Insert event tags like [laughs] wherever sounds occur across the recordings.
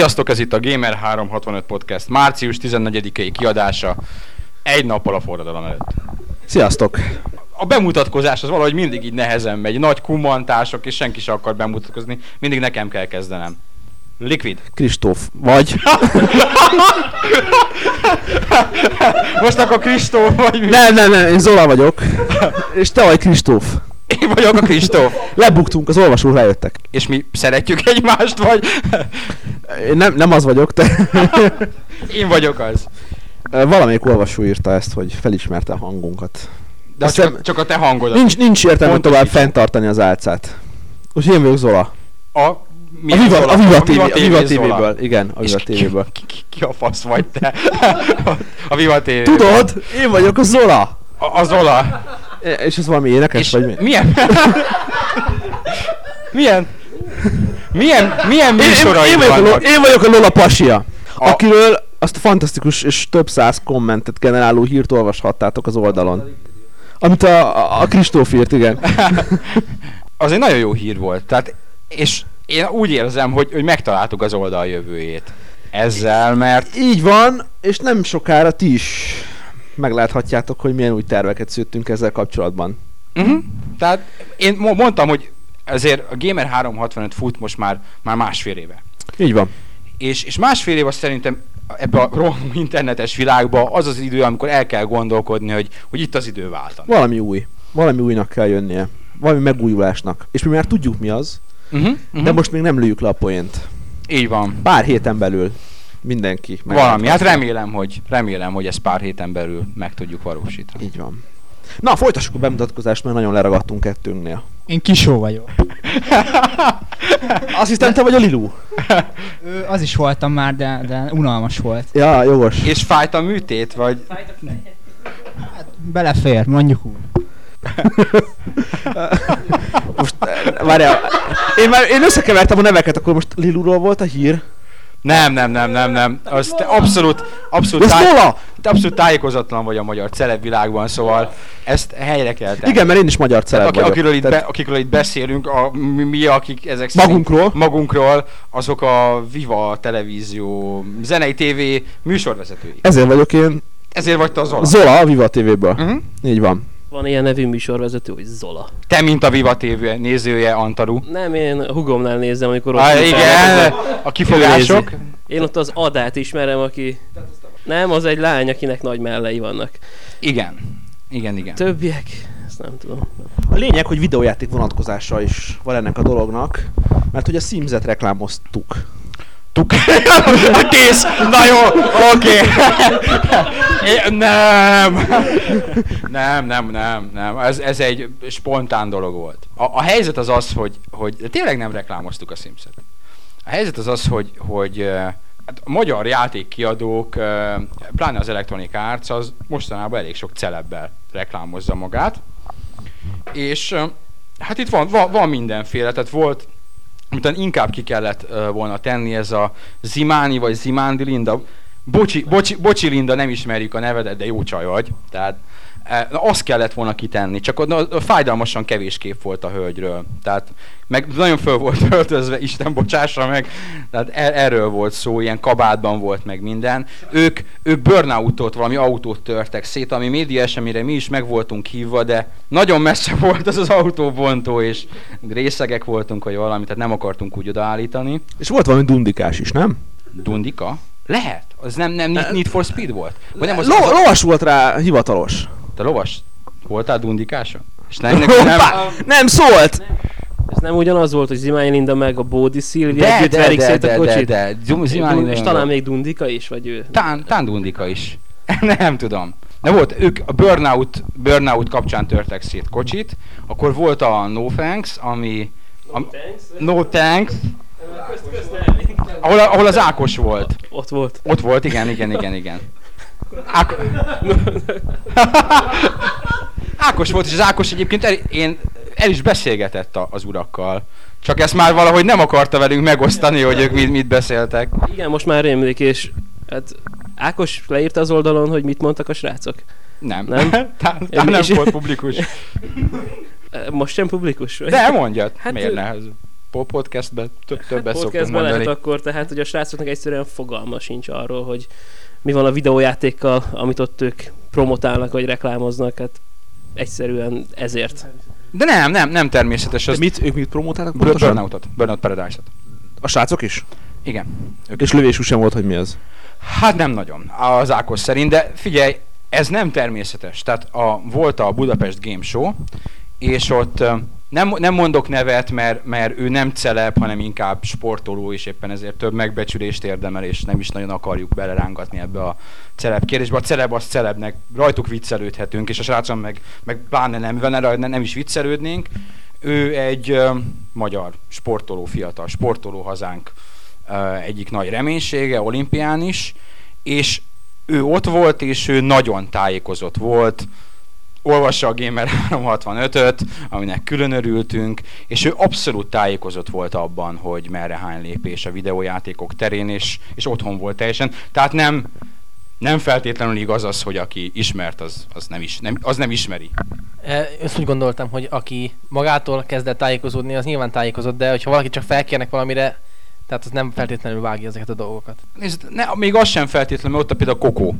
Sziasztok, ez itt a Gamer 365 Podcast március 14-i kiadása egy nappal a forradalom előtt. Sziasztok! A bemutatkozás az valahogy mindig így nehezen megy, nagy kummantások, és senki sem akar bemutatkozni, mindig nekem kell kezdenem. Liquid. Kristóf vagy. [laughs] Most akkor Kristóf vagy mi? nem, nem, nem, én Zola vagyok. És te vagy Kristóf. Én vagyok a Kristóf. Lebuktunk, az olvasók rájöttek. És mi szeretjük egymást, vagy? Én nem, nem az vagyok, te. Én vagyok az. Valamelyik olvasó írta ezt, hogy felismerte a hangunkat. De csak, hiszem- csak a te hangodat. Nincs, nincs értelme Pontos tovább is. fenntartani az álcát. Úgyhogy én vagyok Zola. A, A milyen Viva, Zola? a Viva, TV, a TV Viva Zola. TV-ből. Igen, a Viva TV-ből. ki, ki, ki a fasz vagy te? [laughs] a Viva TV. Tudod? Én vagyok a Zola! A, a Zola. És ez valami énekes, És vagy mi? milyen? milyen? Milyen, milyen Én, én, műsorai én, vagyok a, vannak? én vagyok a Lola Pasia, A- akiről azt a fantasztikus és több száz kommentet generáló hírt olvashattátok az oldalon. Amit a, a, a Kristóf írt, igen. [laughs] Az egy nagyon jó hír volt. Tehát, és én úgy érzem, hogy, hogy megtaláltuk az oldal jövőjét. Ezzel, mert Így van, és nem sokára ti is megláthatjátok, hogy milyen új terveket szőttünk ezzel kapcsolatban. Uh-huh. Tehát én mo- mondtam, hogy azért a Gamer 365 fut most már, már másfél éve. Így van. És, és másfél év az szerintem ebbe a rohanó internetes világba az az idő, amikor el kell gondolkodni, hogy, hogy itt az idő váltani. Valami új. Valami újnak kell jönnie. Valami megújulásnak. És mi már tudjuk mi az, Uh-huh. de Uh-huh. most még nem lőjük le a poént. Így van. Pár héten belül mindenki. Valami. Hát remélem, hogy remélem, hogy ezt pár héten belül meg tudjuk valósítani. Így van. Na, folytassuk a bemutatkozást, mert nagyon leragadtunk kettőnknél. Én Kisó vagyok. [laughs] Azt hiszem, te vagy a Lilu. Ö, az is voltam már, de, de unalmas volt. Ja, jogos. És fájt a műtét, vagy? Belefér, mondjuk úgy. Most, várjál, én már én összekevertem a neveket, akkor most Liluról volt a hír. Nem, nem, nem, nem, nem. Az te abszolút, abszolút, táj, te abszolút tájékozatlan vagy a magyar celeb világban, szóval ezt helyre kell tenni. Igen, mert én is magyar celeb aki, vagyok. akiről, itt be, akikről itt beszélünk, a, mi, mi, akik ezek Magunkról. magunkról, azok a Viva televízió, zenei TV műsorvezetői. Ezért vagyok én Ezért vagy te az Zola. Zola a Viva TV-ből. Uh-huh. Így van. Van ilyen nevű műsorvezető, hogy Zola. Te, mint a Viva TV nézője, Antaru. Nem, én hugomnál nézem, amikor ott Ah, igen, a kifogások. Én ott az Adát ismerem, aki... Nem, az egy lány, akinek nagy mellei vannak. Igen. Igen, igen. Többiek? Ezt nem tudom. A lényeg, hogy videójáték vonatkozása is van ennek a dolognak, mert hogy a Sims-et reklámoztuk. Tuk. Kész! [laughs] Na jó, oké. É, [laughs] Nem. Nem, nem, nem, nem. Ez, ez egy spontán dolog volt. A, a helyzet az az, hogy, hogy tényleg nem reklámoztuk a Simset. A helyzet az az, hogy, hogy hát a magyar játékkiadók, pláne az Electronic Arts, az mostanában elég sok celebbel reklámozza magát. És hát itt van, van, van mindenféle, tehát volt amit inkább ki kellett volna tenni, ez a Zimáni vagy Zimándi Linda. Bocsi, bocsi, bocsi Linda, nem ismerjük a nevedet, de jó csaj vagy. Tehát Na, azt kellett volna kitenni, csak ott fájdalmasan kevés kép volt a hölgyről. Tehát meg nagyon föl volt öltözve, Isten bocsássa meg, tehát er- erről volt szó, ilyen kabátban volt meg minden. Ők, ők burnoutot, valami autót törtek szét, ami média eseményre mi is meg voltunk hívva, de nagyon messze volt az az autóbontó, és részegek voltunk, vagy valami, tehát nem akartunk úgy odaállítani. És volt valami dundikás is, nem? Dundika? Lehet. Az nem, nem Need- Need for Speed volt? Vagy nem, az, Lo- az a, lovas volt rá hivatalos. Te lovas voltál dundikáson? És nem, nem, [laughs] nem, Hoppá! Nem szólt! Ez nem ugyanaz volt, hogy Zimány Linda meg a Bódi Szilvia de, együtt de, verik de, szét de, a de, kocsit? de, Zum- Zimáni és nem talán még Dundika is, vagy ő? Tán, tán Dundika is. [laughs] nem tudom. De volt, ők a burnout, burnout kapcsán törtek szét kocsit, akkor volt a No Thanks, ami... Am, no Thanks, ahol, ahol az Ákos volt. Ott volt. Ott volt, igen, igen, igen, igen. Ák... [laughs] Ákos volt, és az Ákos egyébként el, én, el is beszélgetett a, az urakkal. Csak ezt már valahogy nem akarta velünk megosztani, hogy ők mit, mit beszéltek. Igen, most már rémlik, és hát Ákos leírta az oldalon, hogy mit mondtak a srácok. Nem. Nem? [laughs] Tán, tán nem És- volt publikus. [laughs] Most sem publikus? vagy? De mondjad, hát miért ő- ne? Podcastben több, többet hát szoktunk mondani. lehet akkor, tehát hogy a srácoknak egyszerűen fogalma sincs arról, hogy mi van a videójátékkal, amit ott ők promotálnak vagy reklámoznak, hát egyszerűen ezért. De nem, nem, nem természetes. De Az mit, ők mit promotálnak Bur-? Burnoutot, Burnout Paradise-ot. A srácok is? Igen. Ők És lövésük sem volt, hogy mi az. Hát nem nagyon, az Ákos szerint, de figyelj, ez nem természetes. Tehát a, volt a Budapest Game Show, és ott nem, nem mondok nevet, mert, mert ő nem celeb, hanem inkább sportoló, és éppen ezért több megbecsülést érdemel, és nem is nagyon akarjuk belerángatni ebbe a celeb kérdésbe. A celeb az celebnek, rajtuk viccelődhetünk, és a srácon meg, meg pláne nem, vele nem is viccelődnénk. Ő egy ö, magyar sportoló, fiatal sportoló hazánk ö, egyik nagy reménysége, olimpián is, és ő ott volt, és ő nagyon tájékozott volt, olvassa a Gamer [laughs] 365-öt, aminek külön örültünk, és ő abszolút tájékozott volt abban, hogy merre hány lépés a videójátékok terén, és, és otthon volt teljesen. Tehát nem, nem feltétlenül igaz az, hogy aki ismert, az, az, nem, is, nem, az nem ismeri. E, Ezt úgy gondoltam, hogy aki magától kezdett tájékozódni, az nyilván tájékozott, de hogyha valaki csak felkérnek valamire, tehát az nem feltétlenül vágja ezeket a dolgokat. Nézd, ne, még az sem feltétlenül, mert ott a például Kokó.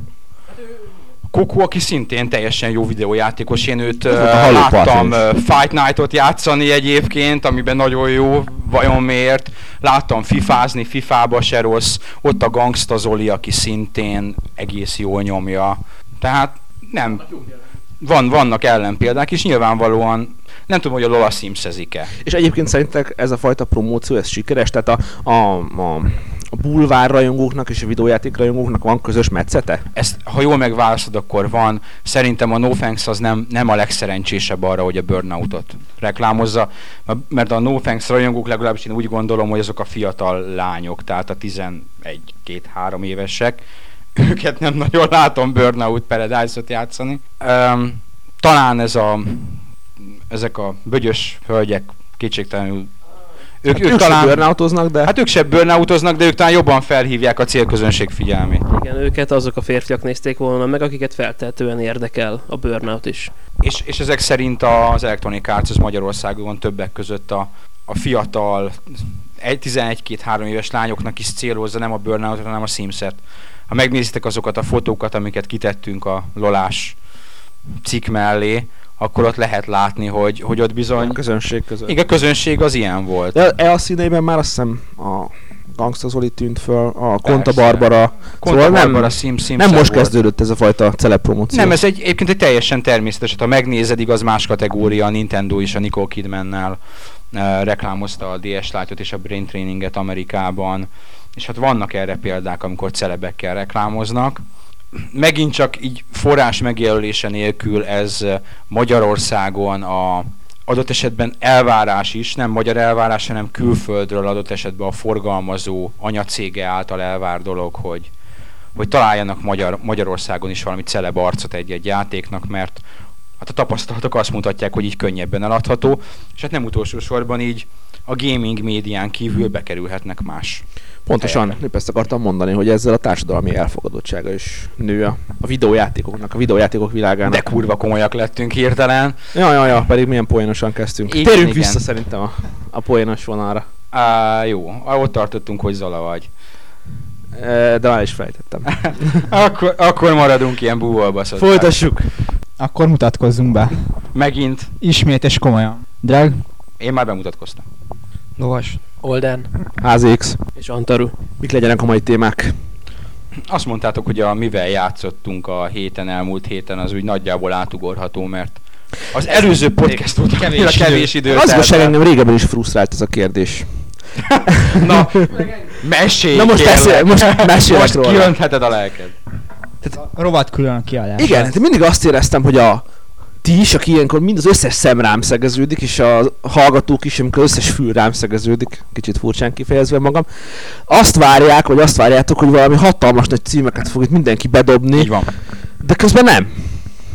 Kokó, aki szintén teljesen jó videójátékos, én őt uh, láttam uh, Fight Night-ot játszani egyébként, amiben nagyon jó, vajon miért. Láttam fifázni, fifába se rossz. Ott a Gangsta Zoli, aki szintén egész jól nyomja. Tehát nem, van, vannak ellenpéldák, és nyilvánvalóan nem tudom, hogy a Lola Simsezik-e. És egyébként szerintek ez a fajta promóció, ez sikeres? Tehát a, a, a, a bulvár rajongóknak és a videójáték rajongóknak van közös metszete? ezt, ha jól megválaszod, akkor van. Szerintem a No Thanks az nem, nem a legszerencsésebb arra, hogy a Burnoutot reklámozza, mert a No Thanks rajongók legalábbis én úgy gondolom, hogy azok a fiatal lányok, tehát a 11-2-3 évesek, [laughs] őket nem nagyon látom Burnout Paradise-ot játszani. Um, talán ez a, ezek a bögyös hölgyek kétségtelenül ők, Hát ők, ők talán, burnoutoznak, de... hát ők se burnoutoznak, de ők talán jobban felhívják a célközönség figyelmét. Igen, őket azok a férfiak nézték volna meg, akiket feltehetően érdekel a burnout is. És, és ezek szerint az Electronic Arts az Magyarországon többek között a, a fiatal, egy- 11-2-3 éves lányoknak is célozza, nem a burnout hanem a Sims-et. Ha megnézitek azokat a fotókat, amiket kitettünk a Lolás cikk mellé, akkor ott lehet látni, hogy, hogy ott bizony... a közönség között. Igen, a közönség az ilyen volt. De e a színeiben már azt hiszem a Gangsta Zoli tűnt föl, a Konta Persze. Barbara. Konta szóval nem, Barbara Sim, Sim nem most volt. kezdődött ez a fajta celeb promóció. Nem, ez egy, egyébként egy teljesen természetes. Ha megnézed, igaz más kategória, a Nintendo is a Nicole Kidmannel uh, reklámozta a DS Lite-ot és a Brain Traininget Amerikában, és hát vannak erre példák, amikor celebekkel reklámoznak. Megint csak így forrás megjelölése nélkül ez Magyarországon a adott esetben elvárás is, nem magyar elvárás, hanem külföldről adott esetben a forgalmazó anyacége által elvár dolog, hogy, hogy találjanak Magyar, Magyarországon is valami celeb arcot egy-egy játéknak, mert hát a tapasztalatok azt mutatják, hogy így könnyebben eladható, és hát nem utolsó sorban így a gaming médián kívül bekerülhetnek más Pontosan, helyekre. épp ezt akartam mondani, hogy ezzel a társadalmi elfogadottsága is nő a, a videójátékoknak, a videójátékok világának. De kurva komolyak lettünk hirtelen. Ja, ja, ja, pedig milyen poénosan kezdtünk. Igen, Térjünk igen. vissza szerintem a, a poénos vonalra. Á, jó, ott tartottunk, hogy Zala vagy. De már is fejtettem. [laughs] Akkor, akkor maradunk ilyen búvalbaszott. Folytassuk. Akkor mutatkozzunk be. Megint. Ismét és komolyan. Drag, Én már bemutatkoztam. Lovas. Olden. HZX. És Antaru. Mik legyenek a mai témák? Azt mondtátok, hogy a mivel játszottunk a héten, elmúlt héten, az úgy nagyjából átugorható, mert az előző podcast óta Kevés kevés, idő. kevés idő. Az el. engem régebben is frusztrált ez a kérdés. [laughs] Na, mesélj Na most beszél- most mesélek most róla. a lelked. rovat külön kiadás. Igen, hát mindig azt éreztem, hogy a ti is, aki ilyenkor mind az összes szem rám szegeződik, és a hallgatók is, amikor összes fül rám szegeződik, kicsit furcsán kifejezve magam, azt várják, vagy azt várjátok, hogy valami hatalmas nagy címeket fog itt mindenki bedobni, Így van. de közben nem.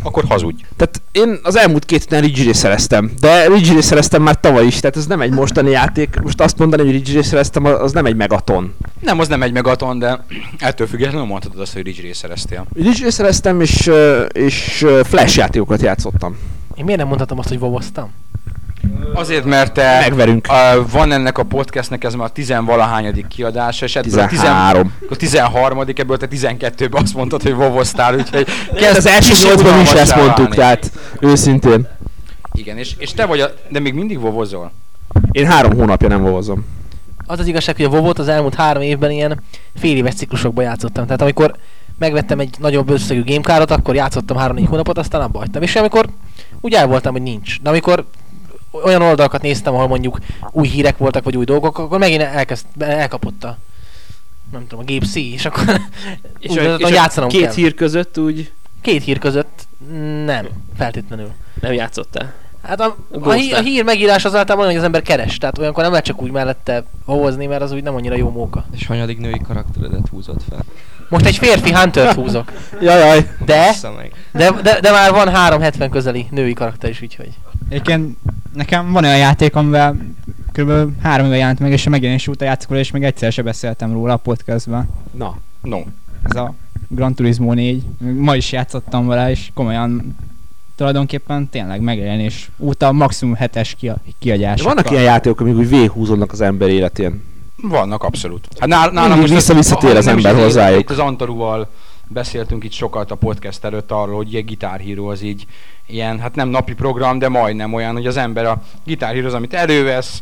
Akkor hazudj. Tehát én az elmúlt két héten ridge szereztem, de ridge szereztem már tavaly is, tehát ez nem egy mostani játék. Most azt mondani, hogy ridge szereztem, az nem egy megaton. Nem, az nem egy megaton, de ettől függetlenül mondhatod azt, hogy Ridge Race szereztél. Ridge szereztem, és, és flash játékokat játszottam. Én miért nem mondhatom azt, hogy vovoztam? Azért, mert te Megverünk. a, van ennek a podcastnek ez már a tizenvalahányadik kiadása, és ebből a, tizen, 13. a 13. ebből te 12-ben azt mondtad, hogy vovoztál, úgyhogy Kezd az első kicsit nyolcban mi is ezt mondtuk, válni. tehát őszintén. Igen, és, és te vagy a, de még mindig vovozol. Én három hónapja nem vovozom. Az az igazság, hogy a vovot az elmúlt három évben ilyen fél éves ciklusokban játszottam. Tehát amikor megvettem egy nagyobb összegű gamecardot, akkor játszottam 3-4 hónapot, aztán abba hagytam. És amikor úgy el voltam, hogy nincs. De amikor olyan oldalakat néztem, ahol mondjuk új hírek voltak, vagy új dolgok, akkor megint elkezd, elkapott a nem tudom, a Gabe C, és akkor [laughs] És, úgy a, és a játszanom két kell. hír között úgy Két hír között nem, feltétlenül. nem játszottál. Hát a, a, hír, a hír megírás az általában olyan, hogy az ember keres, tehát olyankor nem lehet csak úgy mellette hozni, mert az úgy nem annyira jó móka. És hanyadik női karakteredet húzott fel? Most egy férfi hunter húzok, [laughs] Jajaj. de, de, de, de már van 370 közeli női karakter is, úgyhogy. Egyébként nekem van olyan játék, amivel kb. három éve jelent meg, és a megjelenés óta játszok vele, és még egyszer se beszéltem róla a podcastben. Na, No. Ez a Gran Turismo 4. Ma is játszottam vele, és komolyan tulajdonképpen tényleg megjelenés óta maximum hetes kia, de kiadásokkal. vannak ilyen játékok, amik úgy véghúzódnak az ember életén. Vannak abszolút. Hát nál, nálam most vissza-visszatér az ember hozzájuk. Itt az Antaruval beszéltünk itt sokat a podcast előtt arról, hogy a Guitar Hero az így ilyen, hát nem napi program, de majdnem olyan, hogy az ember a az, amit elővesz,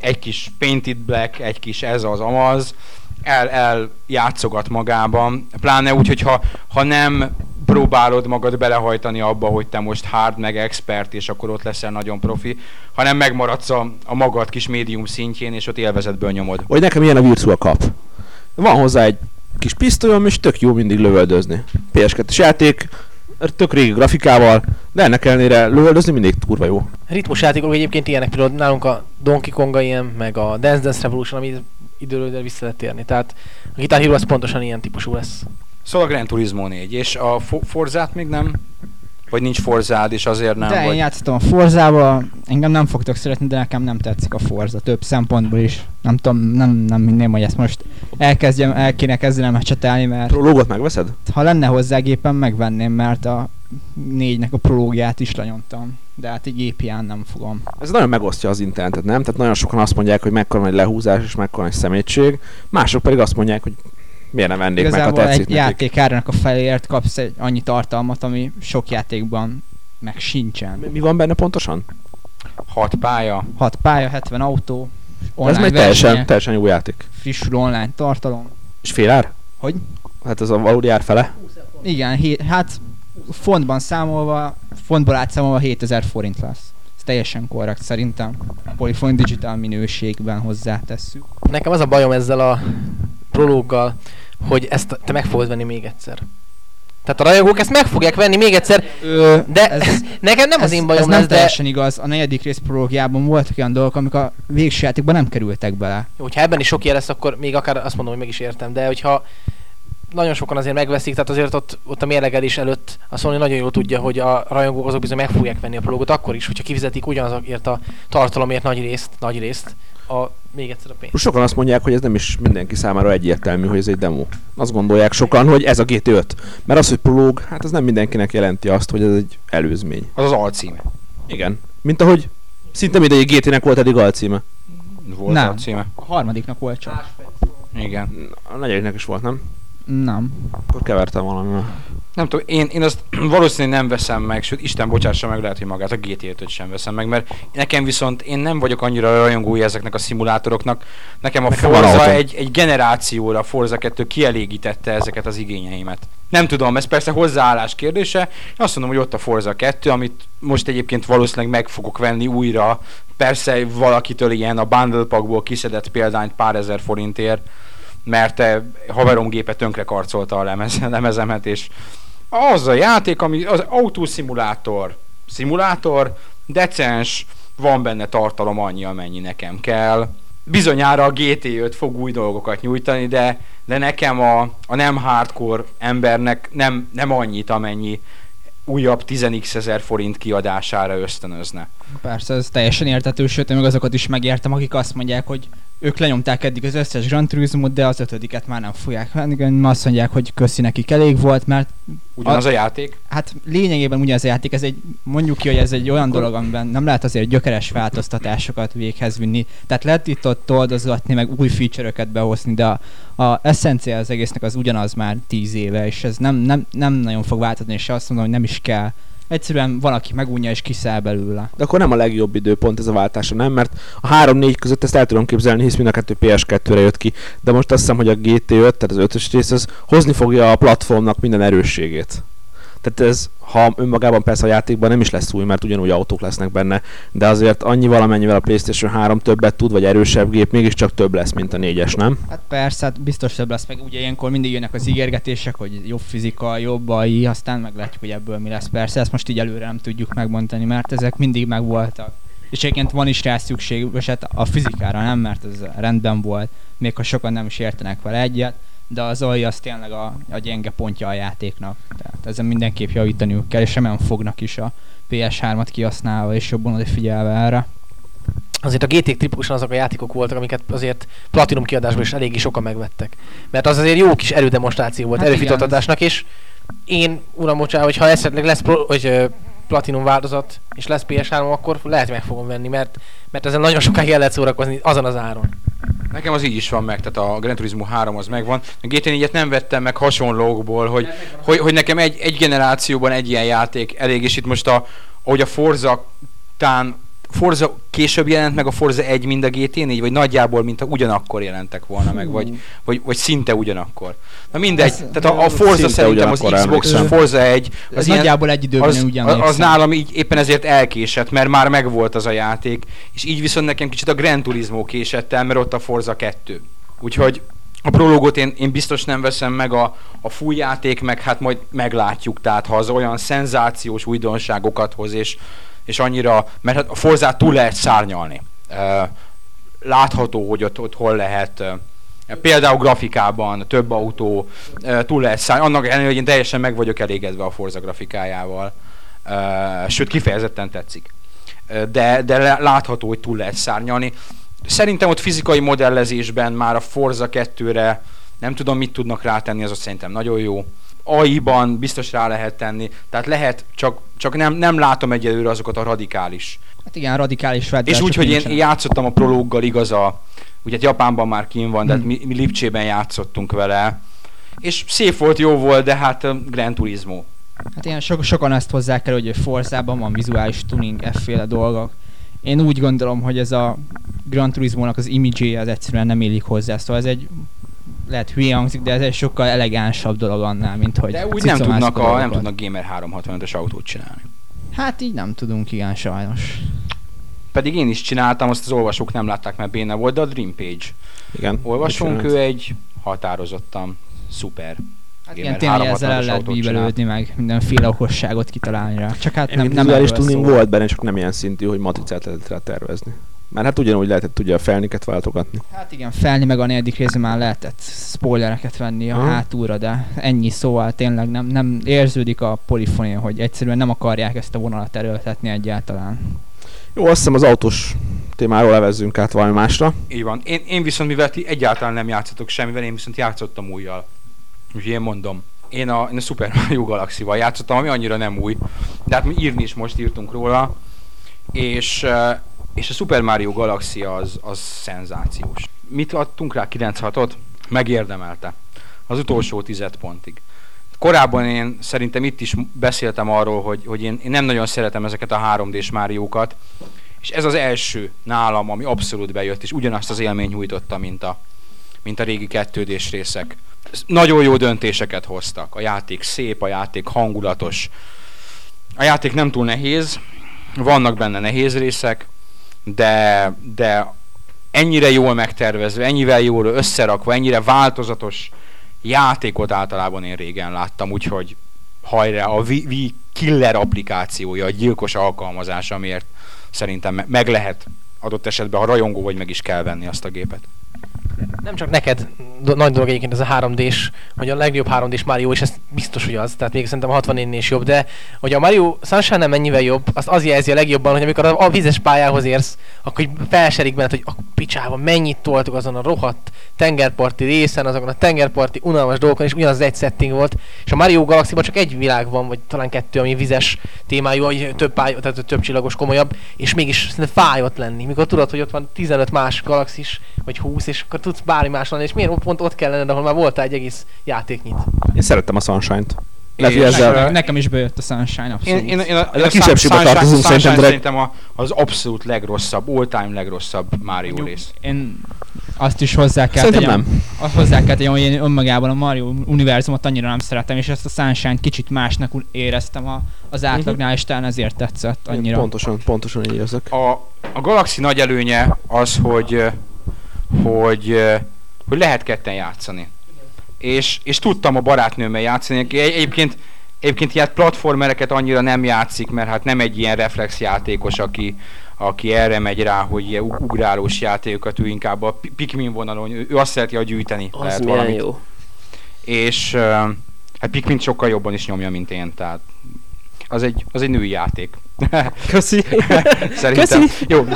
egy kis Painted Black, egy kis ez az amaz, el, el játszogat magában, pláne úgy, hogyha ha nem próbálod magad belehajtani abba, hogy te most hard meg expert, és akkor ott leszel nagyon profi, hanem megmaradsz a, a magad kis médium szintjén, és ott élvezetből nyomod. Hogy nekem ilyen a Virtua Cup. Van hozzá egy kis pisztolyom, és tök jó mindig lövöldözni. PS2-es játék, tök régi grafikával, de ennek ellenére lövöldözni mindig kurva jó. Ritmus játékok egyébként ilyenek, például nálunk a Donkey Konga ilyen, meg a Dance Dance Revolution, ami időről időre vissza lehet térni. Tehát a Guitar Hero az pontosan ilyen típusú lesz. Szóval a Gran Turismo 4, és a Fo- Forzát még nem? Vagy nincs Forzád, és azért nem? De én vagy... játszottam a Forzával, engem nem fogtok szeretni, de nekem nem tetszik a Forza több szempontból is. Nem tudom, nem, nem hinném, hogy ezt most elkezdjem, el kéne kezdenem csetelni, mert Prológot megveszed? ha lenne hozzá gépen, megvenném, mert a négynek a prológiát is lenyomtam. De hát így gépján nem fogom. Ez nagyon megosztja az internetet, nem? Tehát nagyon sokan azt mondják, hogy mekkora nagy lehúzás és mekkora nagy szemétség, mások pedig azt mondják, hogy miért nem vennék meg, ha Igazából tetszik egy nekik. játék árának a feléért kapsz egy annyi tartalmat, ami sok játékban meg sincsen. Mi- Mi van benne pontosan? Hat pálya. 6 pálya, 70 autó, Ez online meg teljesen, versenyek, teljesen jó játék. frissülő online tartalom. És fél ár? Hogy? Hát ez a valódi ár fele. Igen, hé- hát fontban számolva, fontból átszámolva 7000 forint lesz. Ez teljesen korrekt szerintem. Polyphony Digital minőségben hozzátesszük. Nekem az a bajom ezzel a prológgal, hogy ezt te meg fogod venni még egyszer. Tehát a rajongók ezt meg fogják venni még egyszer, Ö, de ez, [laughs] nekem nem az én bajom ez lesz, nem de teljesen igaz. A negyedik rész prológiában voltak olyan dolgok, amik a végső játékban nem kerültek bele. Jó, hogyha ebben is sok ilyen lesz, akkor még akár azt mondom, hogy meg is értem, de hogyha nagyon sokan azért megveszik, tehát azért ott, ott a mérlegelés előtt a Sony nagyon jól tudja, hogy a rajongók azok bizony meg fogják venni a prologot akkor is, hogyha kifizetik ugyanazokért a tartalomért nagy részt, nagy részt, a, még egyszer a pénzt. Sokan azt mondják, hogy ez nem is mindenki számára egyértelmű, hogy ez egy demo. Azt gondolják sokan, hogy ez a GT5. Mert az, hogy prológ, hát az nem mindenkinek jelenti azt, hogy ez egy előzmény. Az az alcíme. Igen. Mint ahogy szinte mindegyik GT-nek volt eddig alcíme. Volt Nem. alcíme. A harmadiknak volt csak. Igen. A negyediknek is volt, nem? Nem. Akkor kevertem valamivel. Nem tudom, én, én azt [clears throat] valószínűleg nem veszem meg, sőt, Isten bocsássa meg, lehet, hogy magát a GT5-öt sem veszem meg, mert nekem viszont én nem vagyok annyira rajongója ezeknek a szimulátoroknak. Nekem a Nekem Forza egy, egy generációra, a Forza 2 kielégítette ezeket az igényeimet. Nem tudom, ez persze hozzáállás kérdése. Én azt mondom, hogy ott a Forza 2, amit most egyébként valószínűleg meg fogok venni újra. Persze valakitől ilyen a bundle packból kiszedett példányt pár ezer forintért, mert haverom gépe tönkre karcolta a lemez, [laughs] lemezemet, és az a játék, ami az autószimulátor, szimulátor, decens, van benne tartalom annyi, amennyi nekem kell. Bizonyára a GT5 fog új dolgokat nyújtani, de, de nekem a, a nem hardcore embernek nem, nem annyit, amennyi újabb 10x ezer forint kiadására ösztönözne. Persze, ez teljesen értető, sőt, én meg azokat is megértem, akik azt mondják, hogy ők lenyomták eddig az összes Gran Turismo-t, de az ötödiket már nem fogják venni. Azt mondják, hogy köszi nekik elég volt, mert Ugyanaz a játék? hát lényegében ugyanaz a játék, ez egy, mondjuk ki, hogy ez egy olyan dolog, amiben nem lehet azért gyökeres változtatásokat véghez vinni. Tehát lehet itt ott oldozgatni, meg új feature-öket behozni, de a, a eszencia az egésznek az ugyanaz már 10 éve, és ez nem, nem, nem nagyon fog változni, és azt mondom, hogy nem is kell. Egyszerűen van, aki megunja és kiszáll belőle. De akkor nem a legjobb időpont ez a váltása, nem? Mert a 3-4 között ezt el tudom képzelni, hisz mind a kettő PS2-re jött ki. De most azt hiszem, hogy a GT5, tehát az ötös rész, az hozni fogja a platformnak minden erősségét. Tehát ez, ha önmagában persze a játékban nem is lesz új, mert ugyanúgy autók lesznek benne, de azért annyi valamennyivel a PlayStation 3 többet tud, vagy erősebb gép, mégiscsak több lesz, mint a 4-es, nem? Hát persze, hát biztos több lesz, meg ugye ilyenkor mindig jönnek az ígérgetések, hogy jobb fizika, jobb AI, aztán meglátjuk, hogy ebből mi lesz. Persze, ezt most így előre nem tudjuk megmondani, mert ezek mindig megvoltak. És egyébként van is rá szükség, és hát a fizikára nem, mert ez rendben volt, még ha sokan nem is értenek vele egyet, de az AI az tényleg a, a gyenge pontja a játéknak. Tehát ezen mindenképp javítaniuk kell, és remélem fognak is a PS3-at kihasználva, és jobban odafigyelve erre. Azért a GT tipikusan azok a játékok voltak, amiket azért Platinum kiadásból is eléggé sokan megvettek. Mert az azért jó kis erődemonstráció volt, Hát igen, erőfitatásnak, és én, uram, bocsánat, hogyha esetleg lesz pro, hogy, Platinum változat, és lesz PS3, akkor lehet meg fogom venni, mert, mert ezen nagyon sokáig el lehet szórakozni azon az áron. Nekem az így is van meg, tehát a Gran Turismo 3 az megvan. A GT 4-et nem vettem meg hasonlókból, hogy, hogy, hogy nekem egy, egy generációban egy ilyen játék elég, és itt most a, ahogy a Forza tán Forza később jelent meg a Forza 1, mint a GT4, vagy nagyjából, mint a ugyanakkor jelentek volna meg, vagy, vagy, vagy szinte ugyanakkor. Na mindegy, Ez- tehát a, a Forza szerintem az Xbox emlékszem. Forza 1, Az az, ilyen, nagyjából egy időben az, az, az nálam így éppen ezért elkésett, mert már megvolt az a játék, és így viszont nekem kicsit a Gran Turismo késett el, mert ott a Forza 2. Úgyhogy a prológot én, én biztos nem veszem meg, a, a full játék meg hát majd meglátjuk, tehát ha az olyan szenzációs újdonságokat hoz, és, és annyira, mert hát a Forzát túl lehet szárnyalni. Látható, hogy ott, ott hol lehet Például grafikában több autó túl lehet szállni. Annak ellenére, hogy én teljesen meg vagyok elégedve a Forza grafikájával. Sőt, kifejezetten tetszik. De, de látható, hogy túl lehet szárnyalni. Szerintem ott fizikai modellezésben már a Forza 2-re nem tudom, mit tudnak rátenni, az ott szerintem nagyon jó. AI-ban biztos rá lehet tenni, tehát lehet, csak, csak nem, nem látom egyelőre azokat a radikális Hát igen, radikális és változások úgy, hogy én nincsenek. játszottam a prológgal igaz a, ugye hát Japánban már kín van, de hát Hmm. mi, mi Lipcsében játszottunk vele. És szép volt, jó volt, de hát um, Gran Turismo. Hát ilyen so- sokan ezt hozzák el, hogy Forzában van vizuális tuning, efféle dolgok. Én úgy gondolom, hogy ez a Gran Turismo-nak az imidzséje az egyszerűen nem illik hozzá, szóval ez egy lehet hülye hangzik, de ez egy sokkal elegánsabb dolog annál, mint hogy De úgy nem tudnak, a, nem tudnak Gamer 365-ös autót csinálni. Hát így nem tudunk, igen, sajnos. Pedig én is csináltam, azt az olvasók nem látták, mert béna volt, de a Dream Page. Igen. Olvasónk, ő egy határozottan szuper. Hát igen, tényleg 365-ös ezzel el lehet bíbelődni, meg mindenféle okosságot kitalálni rá. Csak hát nem, Nem, nem erről tuning szól. volt benne, csak nem ilyen szintű, hogy matricát lehetett rá tervezni. Mert hát ugyanúgy lehetett ugye a felniket váltogatni. Hát igen, felni meg a negyedik részben már lehetett spoilereket venni a Aha. hátulra, de ennyi szóval tényleg nem, nem érződik a polifonia, hogy egyszerűen nem akarják ezt a vonalat erőltetni egyáltalán. Jó, azt hiszem az autós témáról levezzünk át valami másra. Így van. Én, én viszont, mivel ti egyáltalán nem játszotok semmivel, én viszont játszottam újjal. Úgyhogy én mondom. Én a, én a Super Mario Galaxy-val játszottam, ami annyira nem új. De hát mi írni is most írtunk róla. És, eh, és a Super Mario Galaxy az, az szenzációs. Mit adtunk rá? 9-6-ot? Megérdemelte. Az utolsó 10 pontig. Korábban én szerintem itt is beszéltem arról, hogy, hogy én, én nem nagyon szeretem ezeket a 3D-s Máriókat, és ez az első nálam, ami abszolút bejött, és ugyanazt az élmény nyújtotta, mint a, mint a régi 2 d részek. Nagyon jó döntéseket hoztak. A játék szép, a játék hangulatos. A játék nem túl nehéz, vannak benne nehéz részek, de, de ennyire jól megtervezve, ennyivel jól összerakva, ennyire változatos játékot általában én régen láttam, úgyhogy hajrá, a Wii killer applikációja, a gyilkos alkalmazás, amiért szerintem me- meg lehet adott esetben, ha rajongó vagy, meg is kell venni azt a gépet. Nem csak neked do- nagy dolog egyébként ez a 3D-s, hogy a legjobb 3D-s Mario, és ez biztos, hogy az, tehát még szerintem a 64 is jobb, de hogy a Mario Sunshine nem mennyivel jobb, azt az jelzi a legjobban, hogy amikor a, a vizes pályához érsz, akkor felserik benned, hogy a picsában mennyit toltuk azon a rohadt tengerparti részen, azokon a tengerparti unalmas dolgokon, és ugyanaz egy setting volt, és a Mario galaxy csak egy világ van, vagy talán kettő, ami vizes témájú, vagy több, pály, tehát több csillagos, komolyabb, és mégis fáj ott lenni, mikor tudod, hogy ott van 15 más galaxis, vagy 20, és akkor tudsz bármi más lenni, és miért pont ott kell lenned, ahol már voltál egy egész játéknyit. Én szerettem a Sunshine-t. Lehet, hogy ezzel- Nekem, nekem is bejött a Sunshine, abszolút. Én, én, én a, Ez a kisebbségbe Sunshine- tartozunk Sunshine szerintem szerintem a, az abszolút legrosszabb, all-time legrosszabb Mario rész. Én azt is hozzá kell Szerintem tegyem, nem. azt hozzá kell tegyem, hogy én önmagában a Mario univerzumot annyira nem szeretem, és ezt a Sunshine kicsit másnak éreztem a, az átlagnál, és talán ezért tetszett annyira. Pontosan, pontosan így érzek. A, a Galaxy nagy előnye az, hogy, hogy, hogy lehet ketten játszani. És, és tudtam a barátnőmmel játszani, aki egy, egyébként, egyébként ilyen platformereket annyira nem játszik, mert hát nem egy ilyen reflexjátékos, aki, aki erre megy rá, hogy ilyen ug- ugrálós játékokat, ő inkább a Pi- Pikmin vonalon, ő, azt szereti, hogy gyűjteni Az lehet valamit. jó. És hát Pikmin sokkal jobban is nyomja, mint én, tehát az egy, az egy női játék. Köszi. [laughs] Szerintem. Köszi. Jó.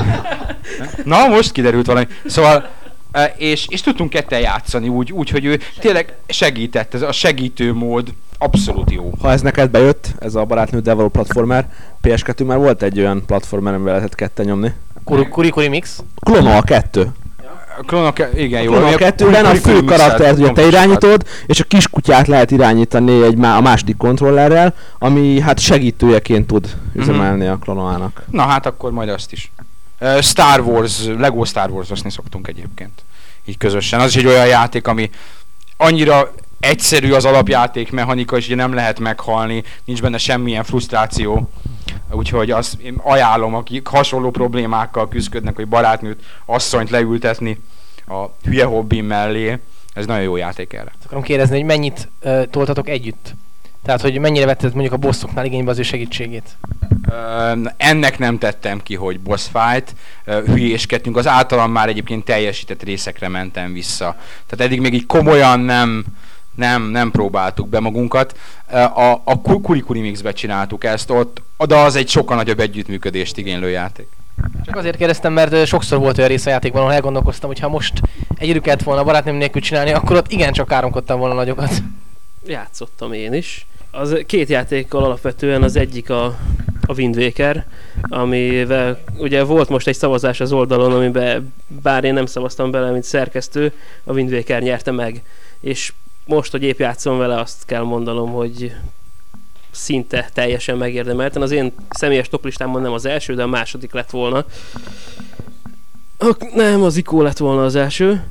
Na, most kiderült valami. Szóval, és, és tudtunk ketten játszani úgy, úgy, hogy ő tényleg segített, ez a segítő mód abszolút jó. Ha ez neked bejött, ez a barátnő Devil platformer, PS2 már volt egy olyan platformer, amivel lehetett ketten nyomni. Kuri Kuri, kuri Mix. Clonal 2. A Klonok, igen, jó. Clonal 2-ben a fő karaktert ugye te irányítod, és a kiskutyát lehet irányítani egy má- a második kontrollerrel, ami hát segítőjeként tud üzemelni a klonolának. Na hát akkor majd azt is. Star Wars, Lego Star Wars-oszni szoktunk egyébként. Így közösen. Az is egy olyan játék, ami annyira egyszerű az alapjáték mechanika, és ugye nem lehet meghalni, nincs benne semmilyen frusztráció. Úgyhogy azt én ajánlom, akik hasonló problémákkal küzdködnek, hogy barátnőt, asszonyt leültetni a hülye hobbim mellé. Ez nagyon jó játék erre. Akarom kérdezni, hogy mennyit uh, toltatok együtt? Tehát, hogy mennyire vetted mondjuk a bosszoknál igénybe az ő segítségét? Ennek nem tettem ki, hogy boss fight, ö, hülyéskedtünk, az általam már egyébként teljesített részekre mentem vissza. Tehát eddig még így komolyan nem, nem, nem próbáltuk be magunkat. A, a Ku- Kurikuri Mixbe csináltuk ezt ott, de az egy sokkal nagyobb együttműködést igénylő játék. Csak azért kérdeztem, mert sokszor volt olyan rész a játékban, ahol elgondolkoztam, hogy ha most egyedül kellett volna a barátnőm nélkül csinálni, akkor ott igencsak káromkodtam volna nagyokat. Játszottam én is. Az két játékkal alapvetően az egyik a, a Wind Waker, amivel ugye volt most egy szavazás az oldalon, amiben bár én nem szavaztam bele, mint szerkesztő, a Wind Waker nyerte meg. És most, hogy épp játszom vele, azt kell mondanom, hogy szinte teljesen megérdemelten. Az én személyes toplistámon nem az első, de a második lett volna. Nem, az Ikó lett volna az első.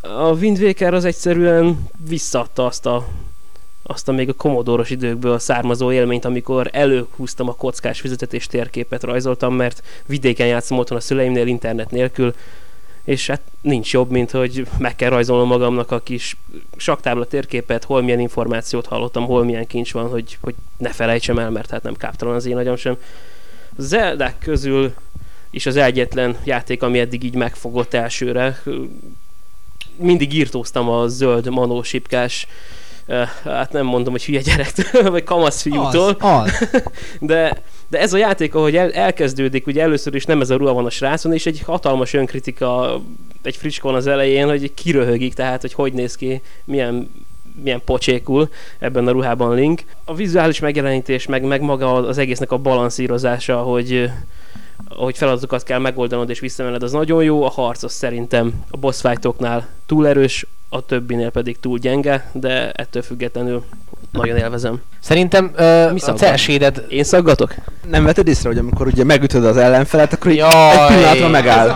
A Wind Waker az egyszerűen visszaadta azt a azt a még a komodoros időkből származó élményt, amikor előhúztam a kockás fizetet és térképet rajzoltam, mert vidéken játszom otthon a szüleimnél internet nélkül, és hát nincs jobb, mint hogy meg kell rajzolnom magamnak a kis saktábla térképet, hol milyen információt hallottam, hol milyen kincs van, hogy, hogy ne felejtsem el, mert hát nem káptalan az én agyam sem. Zeldák közül is az egyetlen játék, ami eddig így megfogott elsőre. Mindig írtóztam a zöld manósipkás hát nem mondom, hogy hülye gyerektől, [laughs] vagy kamasz fiútól, Az, az. [laughs] de, de ez a játék, ahogy el, elkezdődik, ugye először is nem ez a ruha van a srácon, és egy hatalmas önkritika egy fricskon az elején, hogy kiröhögik, tehát hogy hogy néz ki, milyen milyen pocsékul ebben a ruhában Link. A vizuális megjelenítés, meg, meg maga az egésznek a balanszírozása, hogy hogy feladatokat kell megoldanod és visszamenned, az nagyon jó. A harc az szerintem a boss fightoknál túl erős, a többinél pedig túl gyenge, de ettől függetlenül nagyon élvezem. Szerintem ö, Mi a celséded... Én szaggatok? Nem vetted észre, hogy amikor ugye megütöd az ellenfelet, akkor így Jaj. egy pillanatra megáll.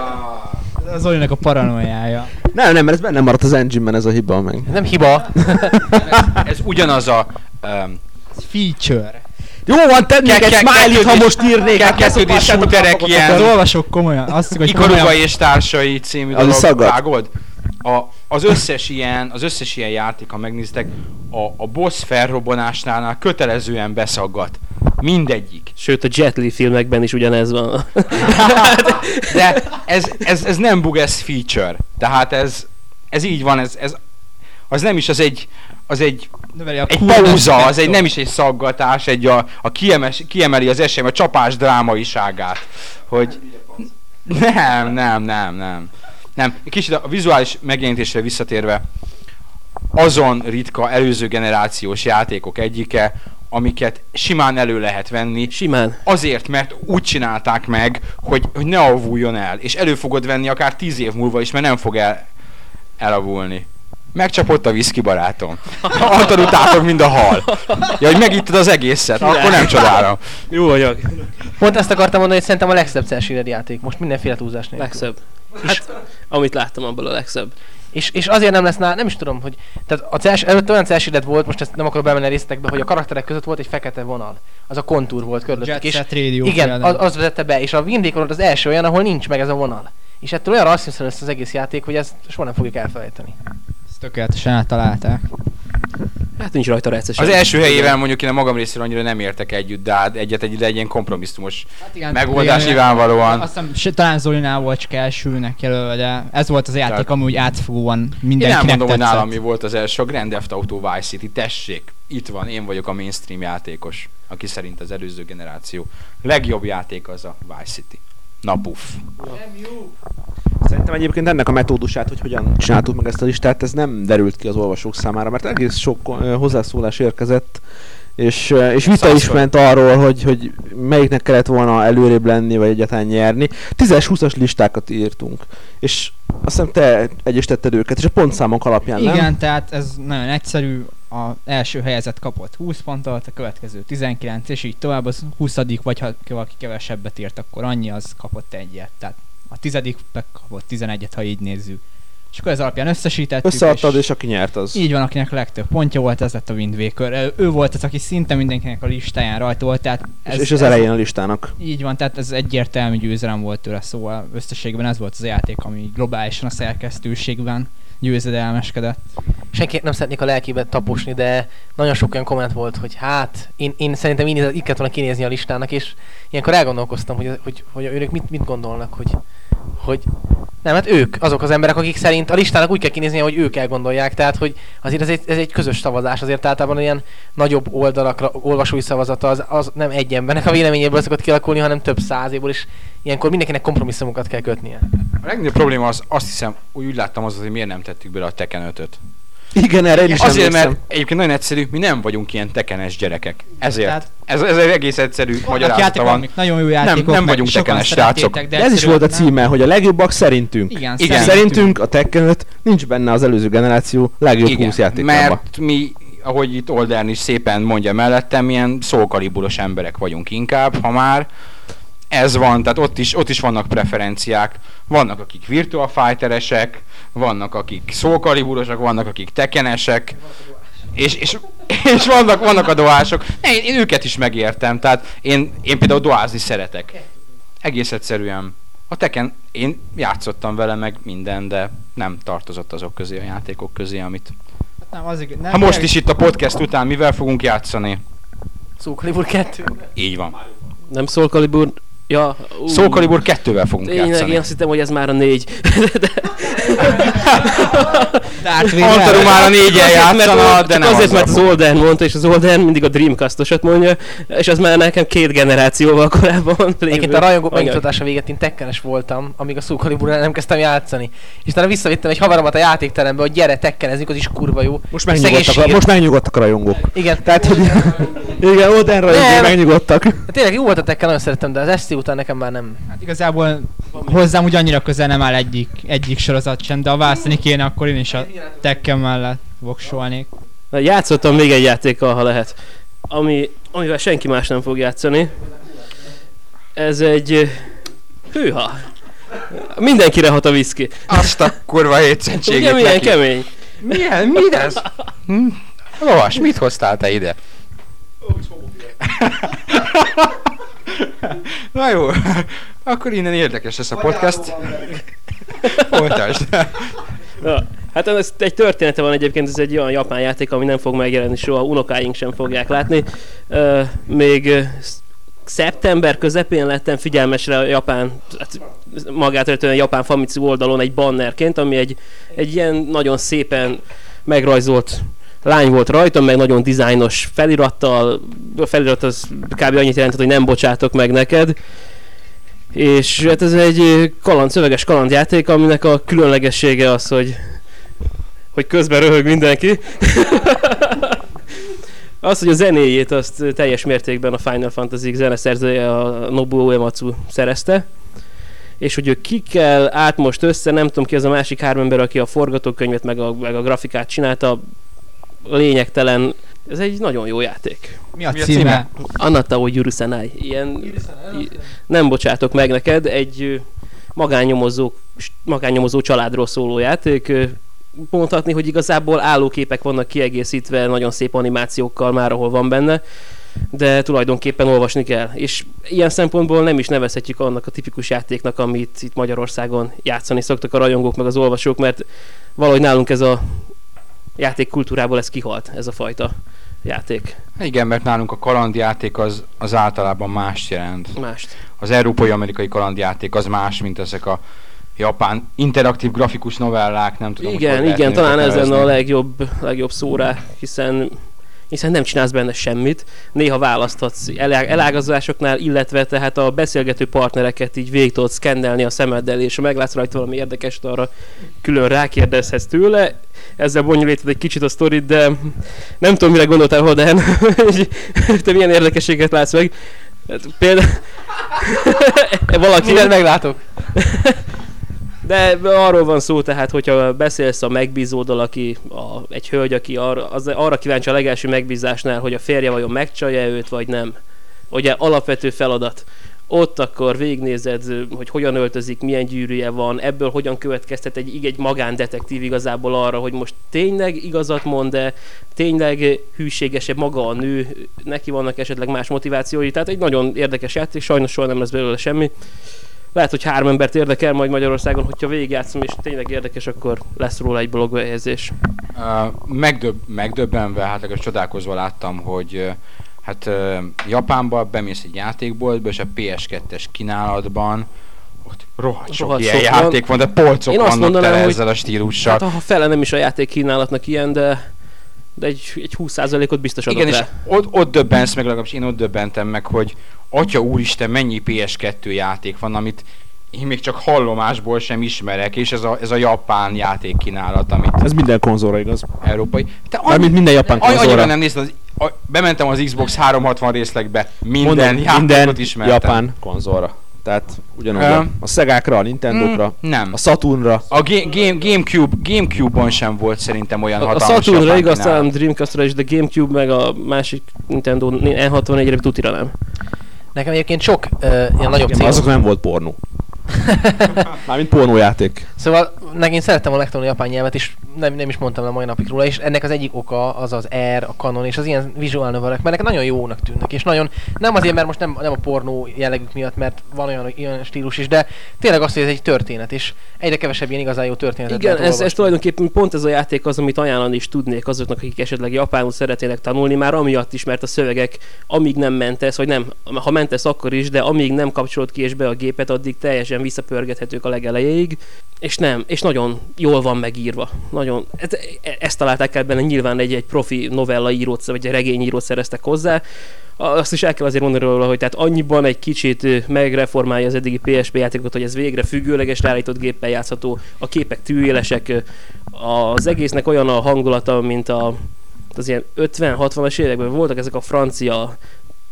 Az Olinak a paranoiája. Nem, nem, mert ez benne maradt az engine-ben ez a hiba meg. Nem hiba. [laughs] Ez ugyanaz a... Um, Feature. Jó van, Ke- egy smiley-t, ha most írnék. ke- kettőd és beszopássátok shooterek ilyen- Az olvasók komolyan. Azt hogy Ikoruga és társai című dolog, vágod? A, az összes ilyen, az összes ilyen játék, ha megnéztek, a, a boss felrobbanásnál kötelezően beszaggat. Mindegyik. Sőt, a Jet Li filmekben is ugyanez van. [laughs] De ez, ez, ez nem bug, ez feature. Tehát ez, ez így van, ez, ez az nem is, az egy, az egy, Növeli a egy pauza, az egy nem is egy szaggatás, egy a, a kiemes, kiemeli az esemény, a csapás drámaiságát. Hogy nem, nem, nem, nem. Nem, kicsit a vizuális megjelenítésre visszatérve, azon ritka előző generációs játékok egyike, amiket simán elő lehet venni, Simán. Azért, mert úgy csinálták meg, hogy, hogy ne avuljon el, és elő fogod venni akár tíz év múlva is, mert nem fog el, elavulni. Megcsapott a viszki barátom. Antal utáltok, mind a hal. Ja, hogy megittad az egészet, akkor nem csodálom. Jó anyag. Pont ezt akartam mondani, hogy szerintem a legszebb celséded játék. Most mindenféle túlzás nélkül. Legszebb. Hát, amit láttam abból a legszebb. És, és azért nem lesz nála, nem is tudom, hogy... Tehát a cels, előtt olyan celsédet volt, most ezt nem akarok bemenni a részletekbe, hogy a karakterek között volt egy fekete vonal. Az a kontúr volt körülöttük. És Radio igen, az, az, vezette be, és a Wind Waker volt az első olyan, ahol nincs meg ez a vonal. És ettől olyan rasszín lesz az egész játék, hogy ezt soha nem fogjuk elfelejteni. Tökéletesen eltalálták. Hát nincs rajta recces. Az első helyével mondjuk én a magam részéről annyira nem értek együtt, de hát egyet egy, egy ilyen kompromisszumos Hát igen, megoldás igen, nyilvánvalóan. Azt hiszem, talán Zolinál volt csak elsőnek jelölve, de ez volt az játék, Tehát- ami úgy átfogóan Én mindenkinek elmondom, hogy nálam mi volt az első, a Grand Theft Auto Vice City, tessék, itt van, én vagyok a mainstream játékos, aki szerint az előző generáció legjobb játék az a Vice City. Na puff. Szerintem egyébként ennek a metódusát, hogy hogyan csináltuk meg ezt a listát, ez nem derült ki az olvasók számára, mert egész sok hozzászólás érkezett, és, és vita is ment arról, hogy, hogy melyiknek kellett volna előrébb lenni, vagy egyáltalán nyerni. 10-20-as listákat írtunk, és azt hiszem te egyesítetted őket, és a pontszámok alapján, Igen, nem? tehát ez nagyon egyszerű. A első helyezett kapott 20 pontot, a következő 19, és így tovább az 20 vagy ha valaki kevesebbet írt, akkor annyi, az kapott egyet. Tehát a tizedik kapott 11-et, ha így nézzük. És akkor ez alapján összesítettük. Összeadtad, és aki nyert az. Így van, akinek a legtöbb pontja volt, ez lett a Wind Waker. Ő- volt az, aki szinte mindenkinek a listáján rajta volt, tehát És, ez, és az ez, elején a listának. Így van, tehát ez egyértelmű győzelem volt tőle, szóval összességben ez volt az a játék, ami globálisan a szerkesztőségben győzedelmeskedett. Senki nem szeretnék a lelkébe taposni, de nagyon sok olyan komment volt, hogy hát, én, én szerintem így, így kellett volna kinézni a listának, és ilyenkor elgondolkoztam, hogy, hogy, hogy ők mit, mit gondolnak, hogy, hogy nem, hát ők azok az emberek, akik szerint a listának úgy kell kinézni, hogy ők elgondolják, tehát hogy azért ez egy, ez egy közös szavazás, azért általában ilyen nagyobb oldalakra, olvasói szavazata az, az nem egy embernek a véleményéből szokott kialakulni, hanem több százéból, és ilyenkor mindenkinek kompromisszumokat kell kötnie. A legnagyobb probléma az, azt hiszem, úgy, úgy láttam az, hogy miért nem tettük bele a Tekken 5-öt. Igen, erre én is Azért, emlékszem. mert egyébként nagyon egyszerű, mi nem vagyunk ilyen tekenes gyerekek. Ezért. Tehát- Ez, ez egy egész egyszerű magyarázata játékok, van. nagyon jó játékok, nem meg vagyunk tekenes srácok. de De ez is volt a címe, hogy a legjobbak szerintünk. Nem. Igen, Igen. Szerintünk a Tekken 5 nincs benne az előző generáció legjobb 20 játékában. mert mi, ahogy itt Oldern is szépen mondja mellettem, ilyen szókalibulos emberek vagyunk inkább, ha már. Ez van, tehát ott is, ott is vannak preferenciák. Vannak, akik virtual fighteresek, vannak, akik szókaliburosak, vannak, akik tekenesek, és, és, és vannak, vannak a dohások. Én, én őket is megértem, tehát én, én például doházni szeretek. Egész egyszerűen. A Tekken, én játszottam vele meg minden, de nem tartozott azok közé a játékok közé, amit... Nem, az, nem, Ha most is itt a podcast után mivel fogunk játszani? Soul Calibur 2. Így van. Nem Soul Calibur. Ja, Soul Calibur 2-vel fogunk Tényleg, játszani. én azt hittem, hogy ez már a négy. De. Antaru már a négyen Azért, játszana, mert, de nem azért, az mert az a- Olden mondta, és az Olden mindig a Dreamcastosat mondja, és az már nekem két generációval korábban Egyébként a rajongók anyag. megnyugtatása véget én tekkenes voltam, amíg a Calibur nem kezdtem játszani. És utána visszavittem egy haveromat a játékterembe, hogy gyere tekkenezünk, az is kurva jó. Most megnyugodtak, a, most megnyugodtak a rajongók. Igen, Tehát, hogy [laughs] igen, Oden rajongók megnyugodtak. tényleg jó volt a tekken, nagyon szerettem, de az SC után nekem már nem. Hát igazából hozzám úgy annyira közel nem áll egyik, egyik sorozat sem, de ha választani kéne, akkor én is a Tekken mellett voksolnék. Na, Játszottam még egy játékkal, ha lehet. Ami, amivel senki más nem fog játszani. Ez egy... Hűha! Mindenkire hat a viszki. Azt a kurva hétszentségét Ugye milyen neki. kemény? Milyen? Mi ez? Hm? Lovas, mit hoztál te ide? [laughs] Na jó, akkor innen érdekes lesz a podcast. Folytasd. Hát ez egy története van egyébként, ez egy olyan japán játék, ami nem fog megjelenni soha, unokáink sem fogják látni. Még szeptember közepén lettem figyelmesre a japán, hát magát a japán Famitsu oldalon egy bannerként, ami egy, egy ilyen nagyon szépen megrajzolt lány volt rajta, meg nagyon dizájnos felirattal, a felirat az kb. annyit jelentett, hogy nem bocsátok meg neked. És hát ez egy kaland, szöveges kalandjáték, aminek a különlegessége az, hogy hogy közben röhög mindenki. [laughs] az, hogy a zenéjét azt teljes mértékben a Final Fantasy zeneszerzője a Nobuo Uematsu szerezte. És hogy ő kikkel át most össze, nem tudom ki az a másik három ember, aki a forgatókönyvet meg a, meg a grafikát csinálta, lényegtelen. Ez egy nagyon jó játék. Mi a Mi a címe? címe? Anatao Yurusanai. Ilyen nem bocsátok meg neked, egy magánnyomozó, magánnyomozó családról szóló játék. Mondhatni, hogy igazából állóképek vannak kiegészítve nagyon szép animációkkal már, ahol van benne, de tulajdonképpen olvasni kell. És ilyen szempontból nem is nevezhetjük annak a tipikus játéknak, amit itt Magyarországon játszani szoktak a rajongók meg az olvasók, mert valahogy nálunk ez a játék kultúrából ez kihalt, ez a fajta játék. Igen, mert nálunk a kalandjáték az, az általában más jelent. Mást. Az európai-amerikai kalandjáték az más, mint ezek a japán interaktív grafikus novellák, nem tudom, Igen, igen, talán ez lenne a legjobb, legjobb szó rá, hiszen hiszen nem csinálsz benne semmit. Néha választhatsz elá- elágazásoknál, illetve tehát a beszélgető partnereket így végig tudod szkennelni a szemeddel, és ha meglátsz rajta valami érdekes, arra külön rákérdezhetsz tőle. Ezzel bonyolítod egy kicsit a sztorit, de nem tudom, mire gondoltál, Hoden. [laughs] Te milyen érdekességet látsz meg. Hát Például... Valaki Mindent meglátok. [laughs] de arról van szó tehát, hogyha beszélsz a megbízóddal, aki a, egy hölgy, aki arra, az, arra kíváncsi a legelső megbízásnál, hogy a férje vajon megcsalja őt, vagy nem. Ugye alapvető feladat. Ott akkor végignézed, hogy hogyan öltözik, milyen gyűrűje van, ebből hogyan következtet egy, egy magándetektív igazából arra, hogy most tényleg igazat mond de tényleg hűségesebb maga a nő, neki vannak esetleg más motivációi, tehát egy nagyon érdekes játék, sajnos soha nem lesz belőle semmi. Lehet, hogy három embert érdekel majd Magyarországon, hogyha végigjátszom és tényleg érdekes, akkor lesz róla egy blogbejegyzés. Uh, megdöb, megdöbbenve, hát legalábbis csodálkozva láttam, hogy uh, hát uh, Japánban bemész egy játékboltba, és a PS2-es kínálatban ott rohadt sok Rohadt ilyen sok van. játék van, de polcok Én vannak mondanám, tele hogy- ezzel a stílussal. Hát ha fele nem is a játék kínálatnak ilyen, de, de egy, egy 20%-ot biztos adok Igen, és rá. ott, ott döbbensz meg, legalábbis én ott döbbentem meg, hogy atya úristen, mennyi PS2 játék van, amit én még csak hallomásból sem ismerek, és ez a, ez a japán játékkínálat, amit Ez minden konzolra igaz. európai... Te Mármint minden japán Annyi- konzolra. Annyira nem néztem, az, a, bementem az Xbox 360 részlegbe, minden Mondom, játékot minden ismertem. japán konzolra. Tehát ugyanúgy Ö. a, a Szegákra, a Nintendokra, Mm, nem. a Saturnra. A Ga- Game, Gamecube, Gamecube-on sem volt szerintem olyan A, a hatalmas Saturnra japán igaz, kínálat. talán Dreamcastra is, de Gamecube meg a másik Nintendo N64-re tutira nem. Nekem egyébként sok uh, ilyen nagyobb cég. azok nem volt pornó. [laughs] Mármint pornójáték. Szóval nekem én szerettem volna megtanulni japán nyelvet, és nem, nem is mondtam le a mai napig róla, és ennek az egyik oka az az R, a Canon és az ilyen visual novelek, mert nagyon jónak tűnnek, és nagyon, nem azért, mert most nem, nem a pornó jellegük miatt, mert van olyan, olyan stílus is, de tényleg az, hogy ez egy történet, és egyre kevesebb ilyen igazán jó történetet Igen, ez, ez tulajdonképpen pont ez a játék az, amit ajánlani is tudnék azoknak, akik esetleg japánul szeretnének tanulni, már amiatt is, mert a szövegek, amíg nem mentesz, vagy nem, ha mentesz akkor is, de amíg nem kapcsolod ki és be a gépet, addig teljesen visszapörgethetők a legelejéig, és nem, és nagyon jól van megírva. Nagyon, ez, e- ezt találták el benne, nyilván egy, egy profi novella írót, vagy egy regényírót szereztek hozzá. Azt is el kell azért mondani róla, hogy tehát annyiban egy kicsit megreformálja az eddigi PSP játékot, hogy ez végre függőleges, leállított géppel játszható, a képek tűélesek, az egésznek olyan a hangulata, mint a az ilyen 50-60-as években voltak ezek a francia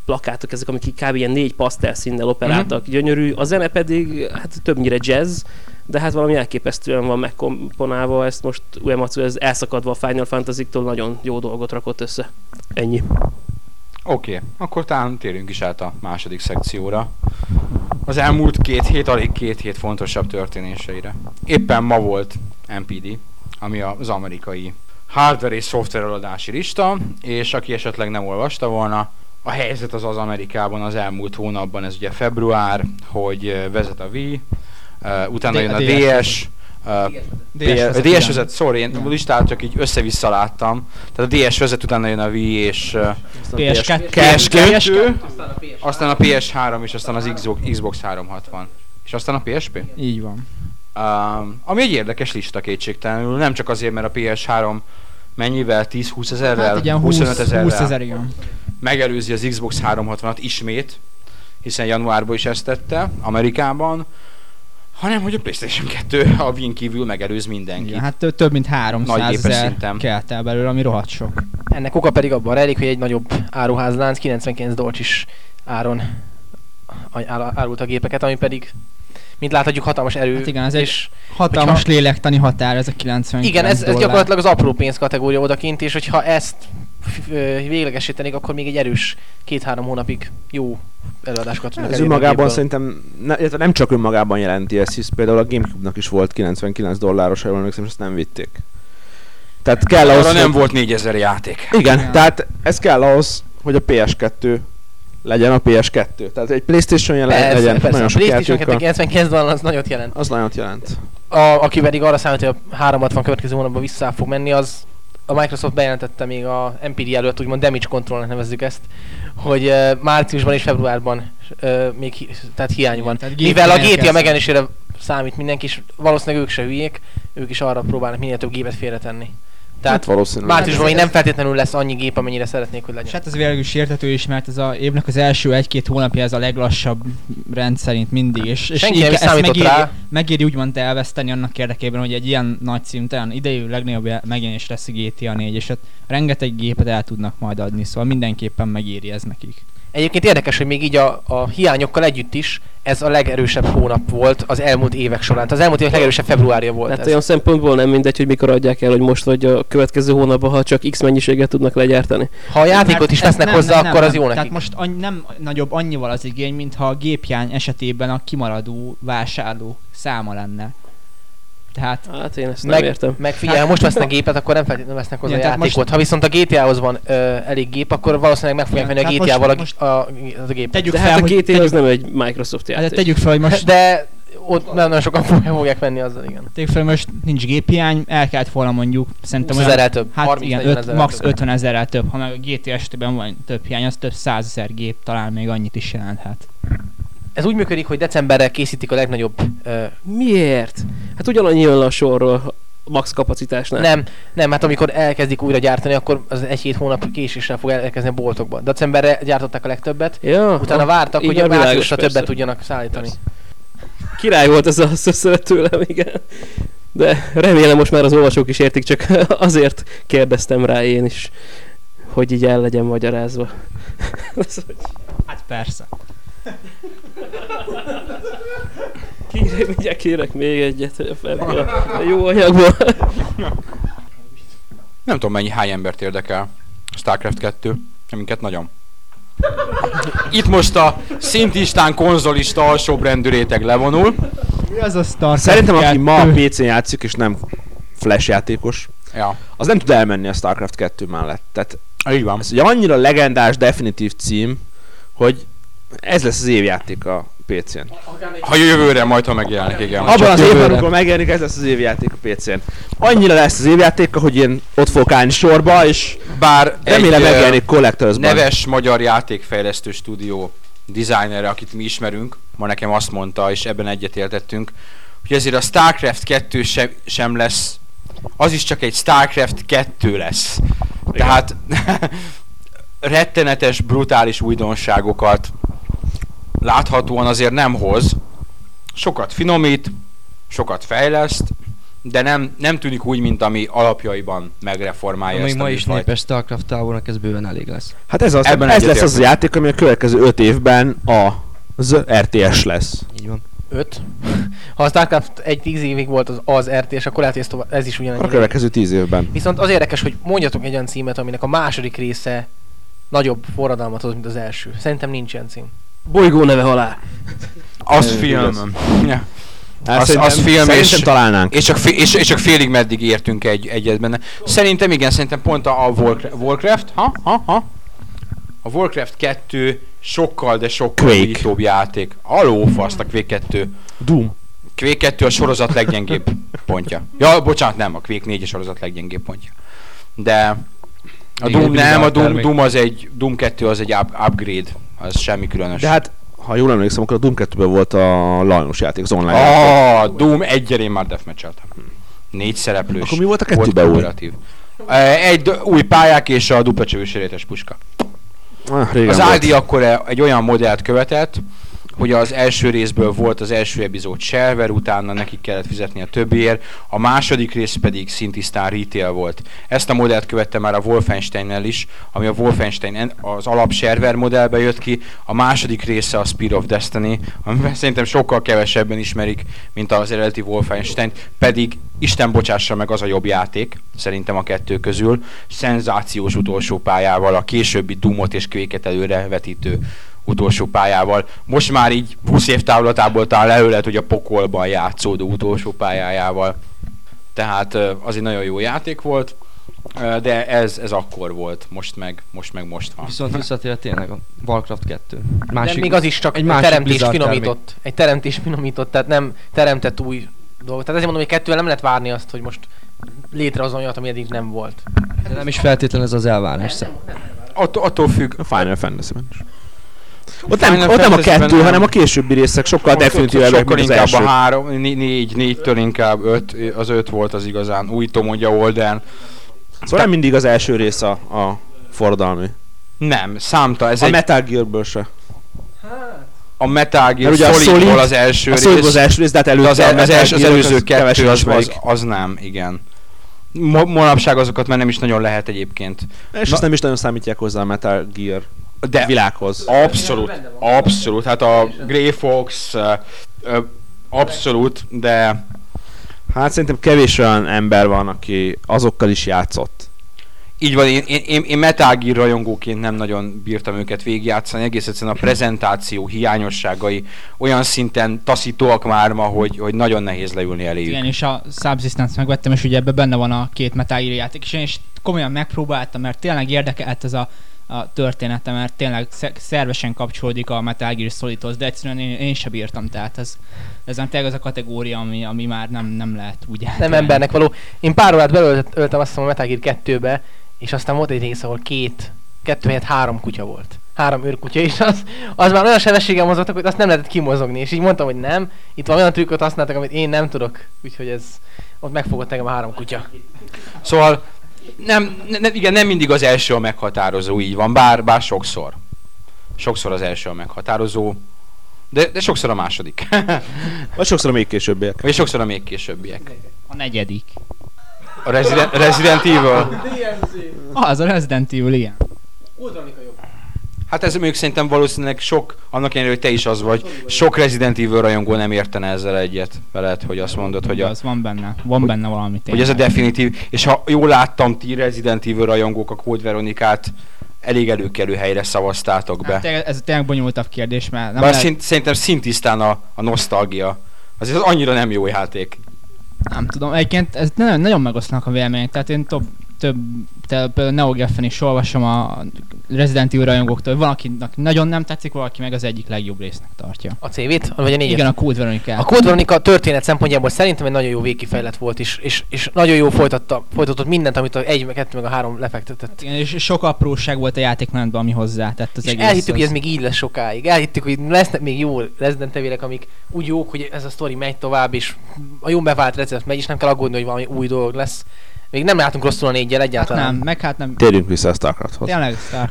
plakátok, ezek, amik kb. ilyen négy pasztel színnel operáltak, Mhm. gyönyörű, a zene pedig hát többnyire jazz, de hát valami elképesztően van megkomponálva, ezt most Uematsu ez elszakadva a Final Fantasy-tól nagyon jó dolgot rakott össze. Ennyi. Oké, okay, akkor talán térjünk is át a második szekcióra. Az elmúlt két hét, alig két hét fontosabb történéseire. Éppen ma volt MPD, ami az amerikai hardware és szoftver eladási lista, és aki esetleg nem olvasta volna, a helyzet az az Amerikában az elmúlt hónapban, ez ugye február, hogy vezet a Wii, uh, utána D- jön a a DS. Uh, DS DS, vezet, sorry, én a listát csak így össze-vissza láttam. Tehát a DS vezet, utána jön a Wii és uh, PS2. PS2, aztán a PS3 és aztán az Xbox, Xbox 360. És aztán a PSP? Így van. Um, ami egy érdekes lista kétségtelenül, nem csak azért, mert a PS3 mennyivel, 10-20 ezerrel, Hát igen, 25 20, ezerrel 20 ezer, igen. megelőzi az Xbox 360-at ismét, hiszen januárban is ezt tette Amerikában, hanem hogy a PlayStation 2 a Win kívül megelőz mindenkit. igen. Hát tö- több mint 300 Nagy gépes ezer kelt el belőle, ami rohadt sok. Ennek oka pedig abban rejlik, hogy egy nagyobb áruházlánc 99 dolcsis áron á- árult a gépeket, ami pedig, mint láthatjuk, hatalmas erő. Hát igen, ez egy és Hatalmas Hogyha- lélektani határ, ez a 99 igen, ez, ez gyakorlatilag az apró pénz kategória odakint, és hogyha ezt véglegesítenék, akkor még egy erős két-három hónapig jó előadásokat tudnak Ez a önmagában szerintem, ne, nem csak önmagában jelenti ezt, hisz például a Gamecube-nak is volt 99 dolláros, ha jól emlékszem, és ezt nem vitték. Tehát kell ahhoz, Arra nem hogy- volt 4000 játék. Igen, Ja. tehát ez kell ahhoz, hogy a PS2 legyen a PS2. Tehát egy Playstation jelen Persze, legyen, persze, nagyon a sok PlayStation 2 játékkal. 99 dollár az nagyot jelent. Az nagyot jelent. A, aki pedig arra számít, hogy a 360 következő hónapban vissza fog menni, az a Microsoft bejelentette még a MPD előtt, úgymond damage controlnak nevezzük ezt, hogy uh, márciusban és februárban uh, még hi- tehát hiány van. Tehát Mivel a GTA megjelenésére számít mindenki, és valószínűleg ők se hülyék, ők is arra próbálnak minél több gépet félretenni. Tehát hát valószínűleg. márciusban még nem feltétlenül lesz annyi gép, amennyire szeretnék, hogy legyen. És hát ez végül is értető is, mert ez a évnek az első egy-két hónapja ez a leglassabb rendszerint mindig. És, és Senki nem ezt számított megéri, rá. megéri úgymond elveszteni annak érdekében, hogy egy ilyen nagy szinten idejű legnagyobb jel- megjelenés lesz a GTA 4, és hát rengeteg gépet el tudnak majd adni, szóval mindenképpen megéri ez nekik. Egyébként érdekes, hogy még így a, a hiányokkal együtt is ez a legerősebb hónap volt az elmúlt évek során. Tehát az elmúlt évek legerősebb februárja volt Hát ez. olyan szempontból nem mindegy, hogy mikor adják el, hogy most vagy a következő hónapban, ha csak X mennyiséget tudnak legyártani. Ha a játékot is vesznek nem, hozzá, nem, akkor nem, az jó nem. nekik. Tehát most annyi, nem nagyobb annyival az igény, mintha a gépjány esetében a kimaradó vásárló száma lenne. Tehát Hát én ezt nem meg, értem. meg figyelj, ha most vesznek gépet, akkor nem feltétlenül vesznek hozzá Igen, játékot. most- Ha viszont a GTA-hoz van ö, elég gép, akkor valószínűleg meg fogják venni a GTA-val a, most- a, a, az a gépet. tegyük De fel, hát a GTA az tegyük, nem egy Microsoft hát játék. tegyük fel, hogy most De ott nem nagyon sokan fogják fogják venni azzal, igen. Tegyük fel, most nincs géphiány, el kellett volna mondjuk, szerintem 20 olyan, ezerrel több. hát 30 igen, 40 öt, ezerrel max. több. 50 ezerrel több, ha meg a GT esetében van több hiány, az több százezer gép, talán még annyit is jelenthet. Ez úgy működik, hogy decemberre készítik a legnagyobb... Ö, Miért? Hát ugyanannyi jön le a sorról a max kapacitásnál. nem, nem, hát amikor elkezdik újra gyártani, akkor az egy-két hónap késéssel fog elkezdeni a boltokban. Decemberre gyártották a legtöbbet, Ja, utána ah, vártak, hogy a márciusra többet tudjanak szállítani. Persze. Király volt ez a szösszelet tőlem, igen. De remélem most már az olvasók is értik, csak [laughs] azért kérdeztem rá én is, hogy így el legyen magyarázva. [laughs] Hát persze. Kérek, mindjárt kérek még egyet ebből a jó anyagból. Nem tudom mennyi hány embert érdekel Starcraft 2, minket nagyon. Itt most a szintistán konzolista alsóbrendű réteg levonul. Mi az a Starcraft Szerintem, aki ma a 2? PC-n játszik, és nem flash játékos, Ja, az nem tud elmenni a Starcraft 2 mellett. Tehát így van. ez ugye annyira legendás, definitív cím, hogy ez lesz az évjáték a PC-n. Ha jövőre majd, ha megjelenik, igen. Abban az évben, amikor megjelenik, ez lesz az évjáték a PC-n. Annyira lesz az évjáték, hogy én ott fogok állni sorba, és Bár remélem egy, megjelenik collectors neves magyar játékfejlesztő stúdió designere, akit mi ismerünk, ma nekem azt mondta, és ebben egyetértettünk, hogy ezért a StarCraft 2 sem, sem lesz, az is csak egy StarCraft 2 lesz. Tehát [laughs] rettenetes, brutális újdonságokat láthatóan azért nem hoz. Sokat finomít, sokat fejleszt, de nem, nem tűnik úgy, mint ami alapjaiban megreformálja Még ezt a ma is népes Starcraft tábornak ez bőven elég lesz. Hát ez, az, Ebben ez lesz az a játék, ami a következő 5 évben a az RTS lesz. Így van. 5. Ha a Starcraft egy 10 évig volt az, az RTS, akkor lehet, hogy ez, tovább, ez is A ugyanannyi. következő 10 évben. Viszont az érdekes, hogy mondjatok egy olyan címet, aminek a második része nagyobb forradalmat hoz, mint az első. Szerintem nincs ilyen cím. Bolygó neve halál. Az film. Ja. Hát Az- az film és- találnánk. És csak, és, és csak félig meddig értünk egy, egyet benne. Szerintem igen, szerintem pont a, a Warcraft, Warcraft, ha, ha, ha. A Warcraft 2 sokkal, de sokkal újítóbb játék. Aló, fasz, a Quake 2. Doom. Quake 2 a sorozat leggyengébb pontja. Ja, bocsánat, nem, a Quake 4 a sorozat leggyengébb pontja. De a Doom nem, a Doom. Doom az egy, Doom 2 az egy up, upgrade. Az semmi különös. De hát, ha jól emlékszem, akkor a Doom 2-ben volt a Lajnos játék, az online játék. Ah, Doom egyre én már deathmatcheltem. Négy szereplős. Akkor mi volt a kettőben új? Eh, Egy új pályák és a dupla sörétes puska. Ah, régen Az. ID akkor e- egy olyan modellt követett, hogy az első részből volt az első epizód server, utána nekik kellett fizetni a többiért, a második rész pedig szintisztán retail volt. Ezt a modellt követte már a Wolfensteinnel is, ami a Wolfenstein en- az alap server modellbe jött ki, a második része a Spear of Destiny, amiben szerintem sokkal kevesebben ismerik, mint az eredeti Wolfenstein, pedig Isten bocsássa meg az a jobb játék, szerintem a kettő közül, szenzációs utolsó pályával, a későbbi Doomot és Quake-et előrevetítő utolsó pályával. Most már így 20 év távlatából talán elő lehet, hogy a pokolban játszódó utolsó pályájával. Tehát az egy nagyon jó játék volt, de ez, ez akkor volt, most meg most, meg most van. Viszont visszatér tényleg a Warcraft 2. Másik, de még az is csak egy másik teremtés finomított. Egy teremtés finomított, tehát nem teremtett új dolgot. Tehát ezért mondom, hogy kettővel nem lehet várni azt, hogy most létrehozom olyat, ami eddig nem volt. De nem is feltétlenül ez az elvárás. Att, attól függ, A Final Fantasy-ben is. Ott nem, Final ott nem a kettő, nem. hanem a későbbi részek sokkal definitívebbek, mint az inkább első. a három, né- négy, négytől inkább öt, az öt volt az igazán új Tomodja Olden. Szóval nem mindig az első rész a, a forradalmi. Nem, számta, ez A egy, Metal Gearből se. a Metal Gear ugye a Solidból Solid- az első A rész. Solid az első rész, de hát előtte az, el, az, az Gear, előző kettő az, az, az nem, igen. Mo- manapság azokat már nem is nagyon lehet egyébként. És Na- azt nem is nagyon számítják hozzá a Metal Gear De világhoz. abszolút, abszolút. Hát a Grey Fox abszolút, de Hát szerintem kevés olyan ember van, aki azokkal is játszott. így van, én, én, én, én Metal Gear rajongóként nem nagyon bírtam őket végigjátszani, egész egyszerűen a prezentáció hiányosságai olyan szinten taszítóak már ma, hogy, hogy nagyon nehéz leülni eléjük. Igen, és a Subsistence megvettem, és ugye ebben benne van a két Metal Gear játék, és én is komolyan megpróbáltam, mert tényleg érdekelt ez a, a története, mert tényleg sze- szervesen kapcsolódik a Metal Gear Solidhoz, de egyszerűen én, én sem bírtam, tehát ez, ez nem tényleg az a kategória, ami, ami már nem, nem lehet úgy Nem embernek való. Én pár órát belöltem azt hiszem a Metal Gear 2-be, és aztán volt egy rész, ahol két, kettő helyett három kutya volt. Három őrkutya, és az, az már olyan sebességgel mozogtak, hogy azt nem lehetett kimozogni. És így mondtam, hogy nem, itt van olyan trükköt használtak, amit én nem tudok. Úgyhogy ez, ott megfogott engem a három kutya. Szóval nem, ne, igen, nem mindig az első a meghatározó, így van, bár, bár sokszor. Sokszor az első a meghatározó, de, de sokszor a második. [laughs] Vagy sokszor még későbbiek. Vagy sokszor a még későbbiek. A negyedik. A Resident, Resident Evil. Ah, az a Resident Evil, igen. Hát ez még szerintem valószínűleg sok, annak ellenére, hogy te is az vagy, sok Resident Evil rajongó nem értene ezzel egyet veled, hogy azt mondod, hogy, a, az van benne, van benne valami hogy ez a tényleg. definitív, és ha jól láttam, ti Resident Evil rajongók a Code Veronikát elég előkelő helyre szavaztátok be. Hát, tényleg- ez tényleg bonyolultabb kérdés, mert nem Bár lehet, szint, szerintem szintisztán a, a nosztalgia. Azért az annyira nem jó játék. nem tudom, egyébként ez nagyon, nagyon megoszlanak a vélemények, tehát én top több, te, például Neo Geffen is olvasom a Resident Evil rajongóktól, hogy valakinek nagyon nem tetszik, valaki meg az egyik legjobb résznek tartja. A CV-t? Vagy a négyet? Igen, a Code Veronica. A Code Veronica történet szempontjából szerintem egy nagyon jó végkifejlet volt is, és, és nagyon jó folytatta, folytatott mindent, amit a 1, meg 2, meg a 3 lefektetett. Igen, és sok apróság volt a játékmenetben, ami hozzá tett az és egész. elhittük, hogy ez még így lesz sokáig. Elhittük, hogy lesznek még jó Resident evil amik úgy jók, hogy ez a sztori megy tovább, és a jó bevált recept megy, és nem kell aggódni, hogy valami új dolog lesz. Még nem látunk rosszul a négyel Hát egyáltalán. nem, meg hát nem. Térjünk vissza a Starcrafthoz. Tényleg, Star.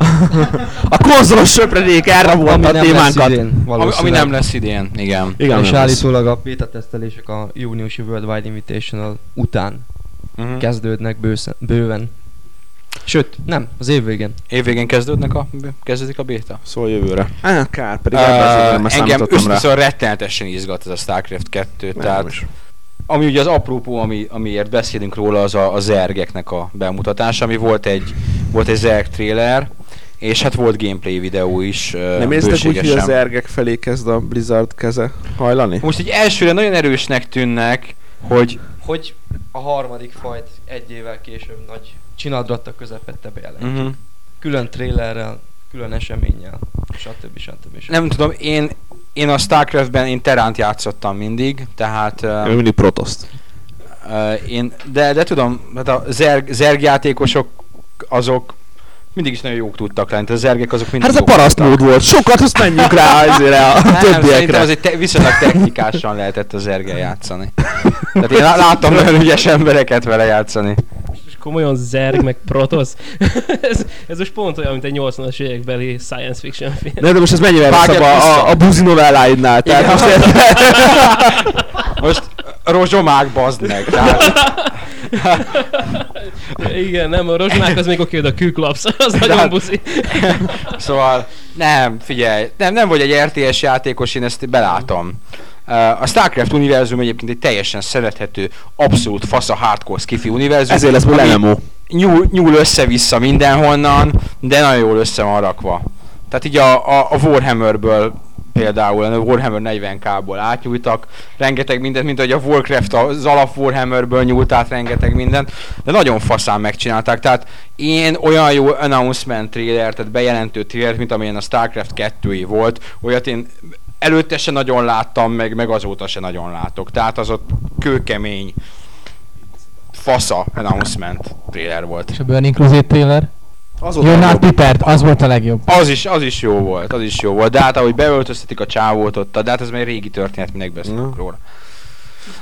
A konzolos söpredék erre volt Ami a témánkat. idén, Ami, ami nem lesz idén, igen. Igen, és nem lesz. állítólag a beta tesztelések a júniusi Worldwide Invitational után Uh-huh. kezdődnek bőszen, bőven. Sőt, nem, az év végén. Évvégén kezdődnek a, kezdődik a béta. Szól jövőre. Á, kár, pedig Uh, ebben engem számítottam rá. összeszor rettenetesen izgat ez a Starcraft 2, Nem tehát is. Ami ugye az apropó, ami, amiért beszélünk róla, az a, a zergeknek a bemutatása, ami volt egy, volt egy zerg trailer, és hát volt gameplay videó is. Nem érztek úgy, hogy az ergek felé kezd a Blizzard keze hajlani? Most így elsőre nagyon erősnek tűnnek, hogy Hogy a harmadik fajt egy évvel később nagy csinadratta közepette bejelent. uh-huh. Külön trailerrel, külön eseménnyel, stb. stb. stb. nem tudom, én, én a Starcraftben én Teránt játszottam mindig, tehát uh, mindig protoszt. uh, én, de, de tudom, hát a zerg, zerg játékosok azok mindig is nagyon jók tudtak lenni, a zergek azok mindig Hát ez a paraszt mód volt. Sokat azt menjünk rá azért a Nem, többiekre. az egy te- viszonylag technikásan lehetett az ergel játszani. Tehát én lá- láttam nagyon ügyes embereket vele játszani. Komolyan zerg, meg protosz. [laughs] ez, ez most pont olyan, mint egy 80-as évekbeli science fiction film. Nem, de most ez mennyivel rosszabb a, a, a buzi novelláidnál. Tehát Igen. most? [laughs] Most rozsomák bazd meg. Tehát, [laughs] Igen, nem, a rozsmák az még oké, de a kőklapsz, az nagyon hát- buszi. szóval nem, figyelj, nem, nem vagy egy RTS játékos, én ezt belátom. Uh, A Starcraft univerzum egyébként egy teljesen szerethető, abszolút fasz a hardcore skifi univerzum. Ezért lesz belőle MMO. nyúl, nyúl össze-vissza mindenhonnan, de nagyon jól össze van rakva. Tehát így a, a, a Warhammerből például, a Warhammer 40k-ból átnyújtak rengeteg mindent, mint hogy a Warcraft az alap Warhammerből nyúlt át rengeteg mindent, de nagyon faszán megcsinálták, tehát én olyan jó announcement trailer, tehát bejelentő trailer, mint amilyen a Starcraft 2 volt, olyat én előtte se nagyon láttam, meg, meg azóta se nagyon látok, tehát az ott kőkemény fasza announcement trailer volt. És a Burning Crusade trailer? Az You're not prepared, az volt a legjobb. Az is, az is jó volt, az is jó volt. De hát ahogy beöltöztetik a csávót ott, de hát ez már egy régi történet, minek beszélünk Na. róla.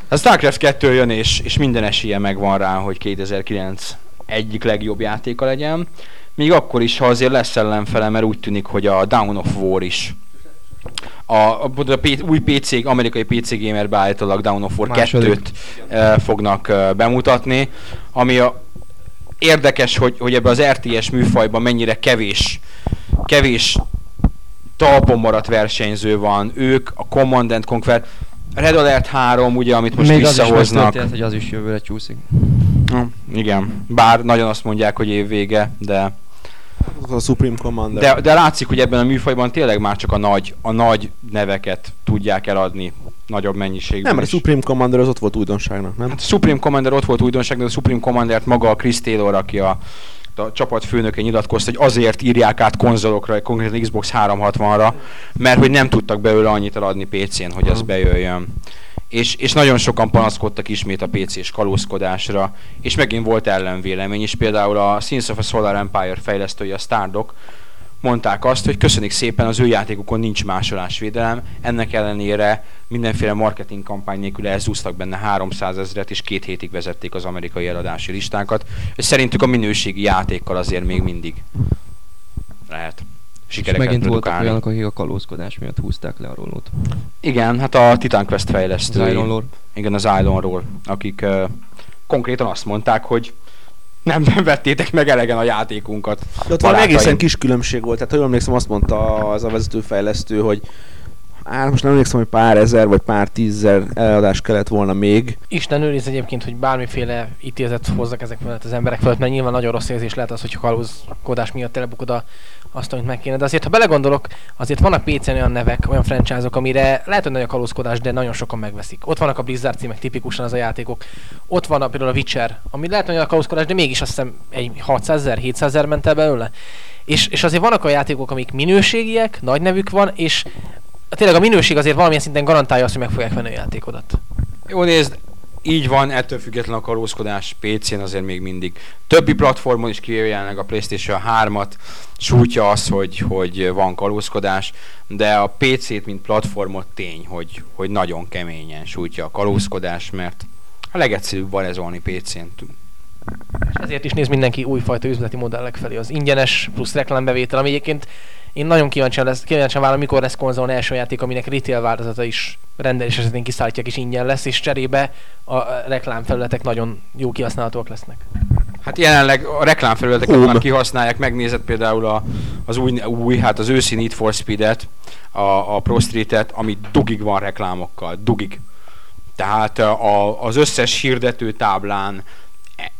A Starcraft 2 jön, és, és minden esélye megvan rá, hogy 2009 egyik legjobb játéka legyen. Még akkor is, ha azért lesz ellenfele, mert úgy tűnik, hogy a Down of War is a, a, a P, új PC, amerikai PC Gamer beállítólag Down of War Második. 2-t e, fognak e, bemutatni, ami a, érdekes, hogy, hogy ebbe az RTS műfajban mennyire kevés, kevés talpon maradt versenyző van. Ők, a Command and Conquer, Red Alert 3, ugye, amit most Még az is visszahoznak. megtörtént, hogy az is jövőre csúszik. Hm, igen, bár nagyon azt mondják, hogy évvége, de, Az a Supreme Commander. de, de látszik, hogy ebben a műfajban tényleg már csak a nagy, a nagy neveket tudják eladni nagyobb mennyiségben. nem, mert a. Supreme Commander az ott volt újdonságnak, nem? Hát a Supreme Commander ott volt újdonság, de a Supreme Commandert maga a Chris Taylor, aki a, a csapat főnöke nyilatkozta, hogy azért írják át konzolokra, konkrétan Xbox 360-ra, mert hogy nem tudtak belőle annyit eladni PC-n, hogy az bejöjjön. És, és nagyon sokan panaszkodtak ismét a PC-s kalózkodásra, és megint volt ellenvélemény is, például a Sins of a Solar Empire fejlesztői, a Stardock, mondták azt, hogy köszönik szépen, az ő játékukon nincs másolásvédelem, ennek ellenére mindenféle marketing kampány nélkül elzúztak benne 300 ezeret, és két hétig vezették az amerikai eladási listákat, szerintük a minőségi játékkal azért még mindig lehet És sikereket megint voltak produkálni. olyanok, akik a kalózkodás miatt húzták le a rólót. Igen, hát a Titan Quest Az fejlesztői. Iron Lord. Igen, az Islandról, akik uh, konkrétan azt mondták, hogy nem, nem [laughs] vettétek meg elegen a játékunkat. De ott valami egészen kis különbség volt. Tehát, ha jól emlékszem, azt mondta az a vezetőfejlesztő, hogy Á, most nem emlékszem, hogy pár ezer vagy pár tízezer eladás kellett volna még. Isten őriz egyébként, hogy bármiféle ítéletet hozzak ezek mellett az emberek felett, mert nyilván nagyon rossz érzés lehet az, hogy kalózkodás miatt elbukod a, azt, amit meg kéne. De azért, ha belegondolok, azért vannak PC-n olyan nevek, olyan franchise-ok, amire lehet, hogy nagy a kalózkodás, de nagyon sokan megveszik. Ott vannak a Blizzard címek, tipikusan az a játékok. Ott van a, például a Witcher, ami lehet, hogy nagy a kalózkodás, de mégis azt hiszem egy 600 ezer, 700 ezer ment el belőle. És, és azért vannak a játékok, amik minőségiek, nagy nevük van, és tényleg a minőség azért valamilyen szinten garantálja azt, hogy meg fogják venni a játékodat. Jó nézd, így van, ettől független a kalózkodás PC-n azért még mindig. Többi platformon is kijöjjenek a Playstation 3-at, sújtja az, hogy, hogy van kalózkodás, de a PC-t, mint platformot tény, hogy, hogy nagyon keményen sújtja a kalózkodás, mert a legegyszerűbb varezolni PC-n. És ezért is néz mindenki újfajta üzleti modellek felé. Az ingyenes plusz reklámbevétel, ami egyébként én nagyon kíváncsian, lesz, kíváncsian várom, mikor lesz konzolon első játék, aminek retail változata is rendelés esetén kiszállítják és ingyen lesz, és cserébe a reklámfelületek nagyon jó kihasználhatóak lesznek. Hát jelenleg a reklámfelületeket már kihasználják, megnézed például a, az új, új, hát az őszi Need for Speed-et, a, a Pro Street-et, ami dugig van reklámokkal, dugig. Tehát a, az összes hirdető táblán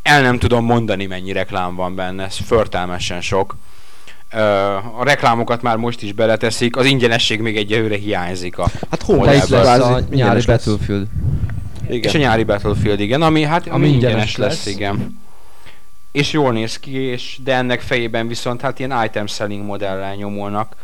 el nem tudom mondani, mennyi reklám van benne, ez förtelmesen sok a reklámokat már most is beleteszik, az ingyenesség még egyelőre hiányzik a Hát hol lesz a nyári Battlefield. Igen. És a nyári Battlefield, igen, ami hát ami, ami ingyenes lesz, lesz, igen. És jól néz ki, és de ennek fejében viszont hát ilyen item selling modellel nyomulnak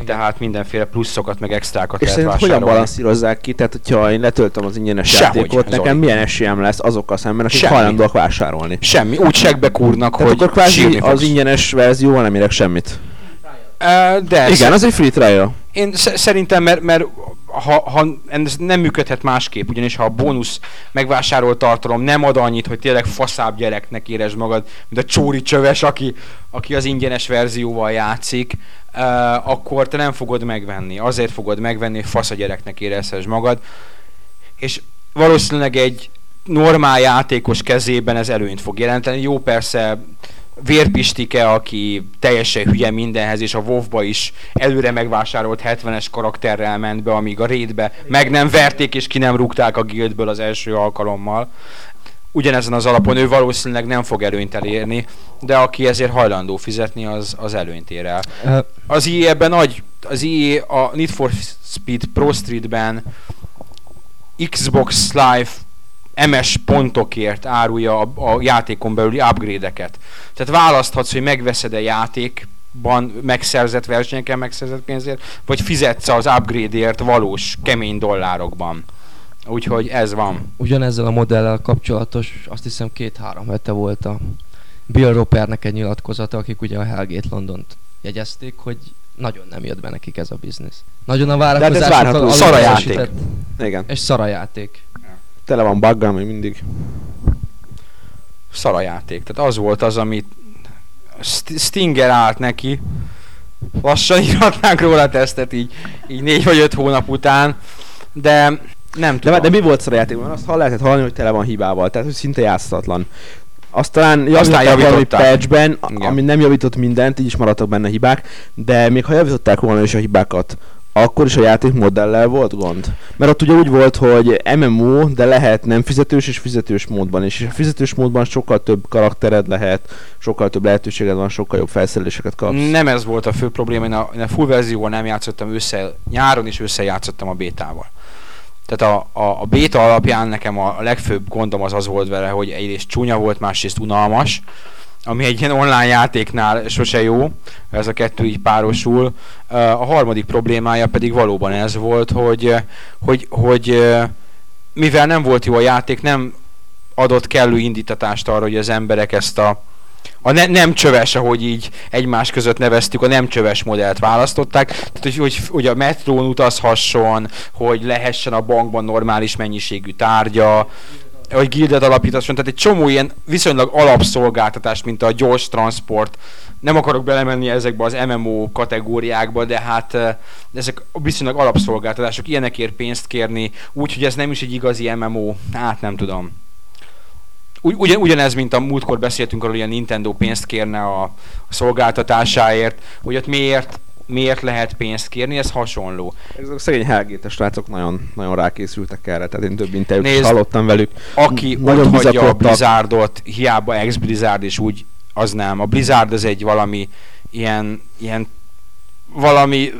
igen. Tehát mindenféle pluszokat, meg extrákat és lehet vásárolni. hogyan balanszírozzák ki? Tehát, hogyha én letöltöm az ingyenes Sehogy, játékot, nekem Zoli. milyen esélyem lesz azokkal szemben, akik Semmi. hajlandóak vásárolni? Semmi. Úgy segbe kúrnak, Tehát hogy akkor kvázi az ingyenes verzióval nem érek semmit. Uh, de Igen, az egy free trial. Én szerintem, mert, mert ha, ha ez nem működhet másképp, ugyanis ha a bónusz megvásárolt tartalom nem ad annyit, hogy tényleg faszább gyereknek érezd magad, mint a csóri csöves, aki, aki az ingyenes verzióval játszik, uh, akkor te nem fogod megvenni. Azért fogod megvenni, hogy fasz a gyereknek érezhess magad. És valószínűleg egy normál játékos kezében ez előnyt fog jelenteni. Jó, persze Vérpistike, aki teljesen hülye mindenhez, és a WoW-ba is előre megvásárolt 70-es karakterrel ment be, amíg a raidbe meg nem verték, és ki nem rúgták a guildből az első alkalommal. Ugyanezen az alapon ő valószínűleg nem fog előnyt elérni, de aki ezért hajlandó fizetni, az, az előnyt ér el. Az IE ebben nagy, az IE a Need for Speed Pro Street-ben Xbox Live MS pontokért árulja a, a játékon belüli upgrade-eket. Tehát választhatsz, hogy megveszed a játékban megszerzett versenyeken megszerzett pénzért, vagy fizetsz az upgrade-ért valós, kemény dollárokban. Úgyhogy ez van. Ugyanezzel a modellel kapcsolatos, azt hiszem két-három hete volt a Bill Ropernek egy nyilatkozata, akik ugye a Hellgate Londont jegyezték, hogy nagyon nem jött be nekik ez a biznisz. Nagyon a várakozások Szara játék. Igen. És szara játék tele van buggal még mindig. Szara játék. Tehát az volt az, amit Stinger állt neki. Lassan írhatnánk róla tesztet így, így négy vagy öt hónap után, de nem tudom. De, de mi volt szara játék? Azt ha lehetett hallani, hogy tele van hibával, tehát hogy szinte játszatlan. Aztán javították valami patchben, ami nem javított mindent, így is maradtak benne hibák, de még ha javították volna is a hibákat, akkor is a játék modellel volt gond? Mert ott ugye úgy volt, hogy MMO, de lehet nem fizetős és fizetős módban is. És a fizetős módban sokkal több karaktered lehet, sokkal több lehetőséged van, sokkal jobb felszereléseket kapsz. Nem ez volt a fő probléma, én a, én a full verzióval nem játszottam össze, nyáron is összejátszottam a bétával. Tehát a, a, a béta alapján nekem a, legfőbb gondom az az volt vele, hogy egyrészt csúnya volt, másrészt unalmas, ami egy ilyen online játéknál sose jó, ez a kettő így párosul. A harmadik problémája pedig valóban ez volt, hogy, hogy, hogy mivel nem volt jó a játék, nem adott kellő indítatást arra, hogy az emberek ezt a, a ne, nem csöves, ahogy így egymás között neveztük, a nem csöves modellt választották, tehát hogy, hogy, hogy a metrón utazhasson, hogy lehessen a bankban normális mennyiségű tárgya, hogy gildet alapítasson, tehát egy csomó ilyen viszonylag alapszolgáltatás, mint a gyors transport. Nem akarok belemenni ezekbe az MMO kategóriákba, de hát ezek viszonylag alapszolgáltatások, ilyenekért pénzt kérni, úgyhogy ez nem is egy igazi MMO, hát nem tudom. Ugyan, ugyanez, mint a múltkor beszéltünk arról, hogy a Nintendo pénzt kérne a, a szolgáltatásáért, hogy ott miért miért lehet pénzt kérni, ez hasonló. Ezek a szegény helgétes srácok nagyon, nagyon rákészültek erre, tehát én több interjút Nézd, hallottam velük. Aki Nagyon nagyon hagyja a. Blizzardot, hiába ex-Blizzard és úgy, az nem. A Blizzard az egy valami ilyen, ilyen valami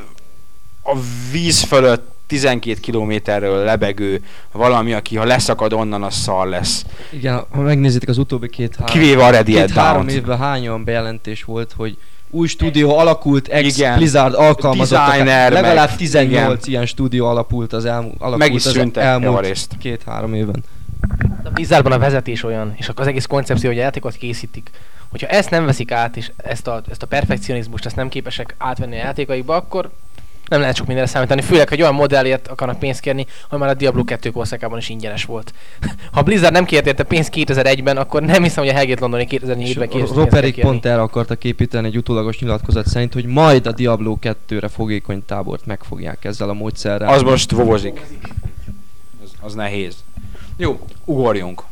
a víz fölött 12 kilométerről lebegő valami, aki ha leszakad onnan, az szar lesz. Igen, ha megnézitek az utóbbi két-három Kivéve a Radiant két-három Down-t. évben hányan bejelentés volt, hogy új stúdió alakult, ex Igen. Blizzard alkalmazottak. Designer, Legalább meg- 18 igen. ilyen stúdió alapult az, elmú, alakult Meg is az elmúlt két-három évben. A Blizzardban a vezetés olyan, és akkor az egész koncepció, hogy a játékot készítik. Hogyha ezt nem veszik át, és ezt a, ezt a perfekcionizmust, ezt nem képesek átvenni a játékaikba, akkor nem lehet sok mindenre számítani. Főleg, hogy olyan modellért akarnak pénzt kérni, ami már a Diablo 2 korszakában is ingyenes volt. Ha Blizzard nem kért érte pénzt 2001-ben, akkor nem hiszem, hogy a Hellgate Londoni 2004-ben És kért Roperik pont erre akartak építeni egy utólagos nyilatkozat szerint, hogy majd a Diablo 2-re fogékony tábort megfogják ezzel a módszerrel. Az most vovozik. Az, az nehéz. Jó, ugorjunk.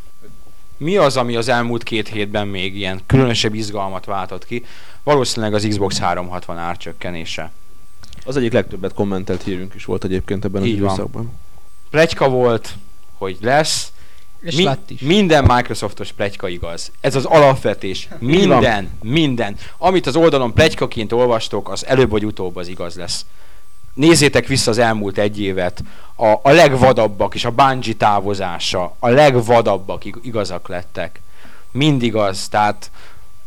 Mi az, ami az elmúlt két hétben még ilyen különösebb izgalmat váltott ki? Valószínűleg az Xbox 360 árcsökkenése. Az egyik legtöbbet kommentelt hírünk is volt egyébként ebben az Így van. időszakban. Plegyka volt, hogy lesz. És Mi, lett is. Minden Microsoftos plegyka igaz. Ez az alapvetés. Minden, minden. Amit az oldalon plegykaként olvastok, az előbb vagy utóbb az igaz lesz. Nézzétek vissza az elmúlt egy évet. A, a legvadabbak és a Bungie távozása, a legvadabbak ig- igazak lettek. Mind igaz. Tehát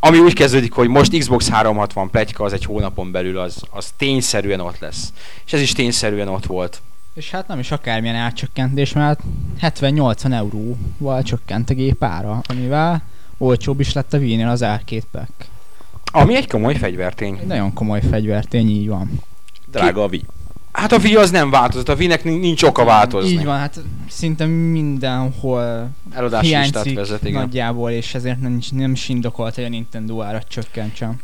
ami úgy kezdődik, hogy most Xbox 360 plegyka, az egy hónapon belül az, az tényszerűen ott lesz. És ez is tényszerűen ott volt. És hát nem is akármilyen árcsökkentés, mert 70-80 euróval csökkent a gép ára, amivel olcsóbb is lett a Wii-nél az Arcade Pack. Ami egy komoly fegyvertény. Egy nagyon komoly fegyvertény, így van. Drága a Wii. Hát a Wii az nem változott, a Wii-nek nin- nincs oka változni. Így van, hát szinte mindenhol listát hiányzik vezet, igen. nagyjából, és ezért nem, nem is indokolt, hogy a Nintendo árat csökkentsem.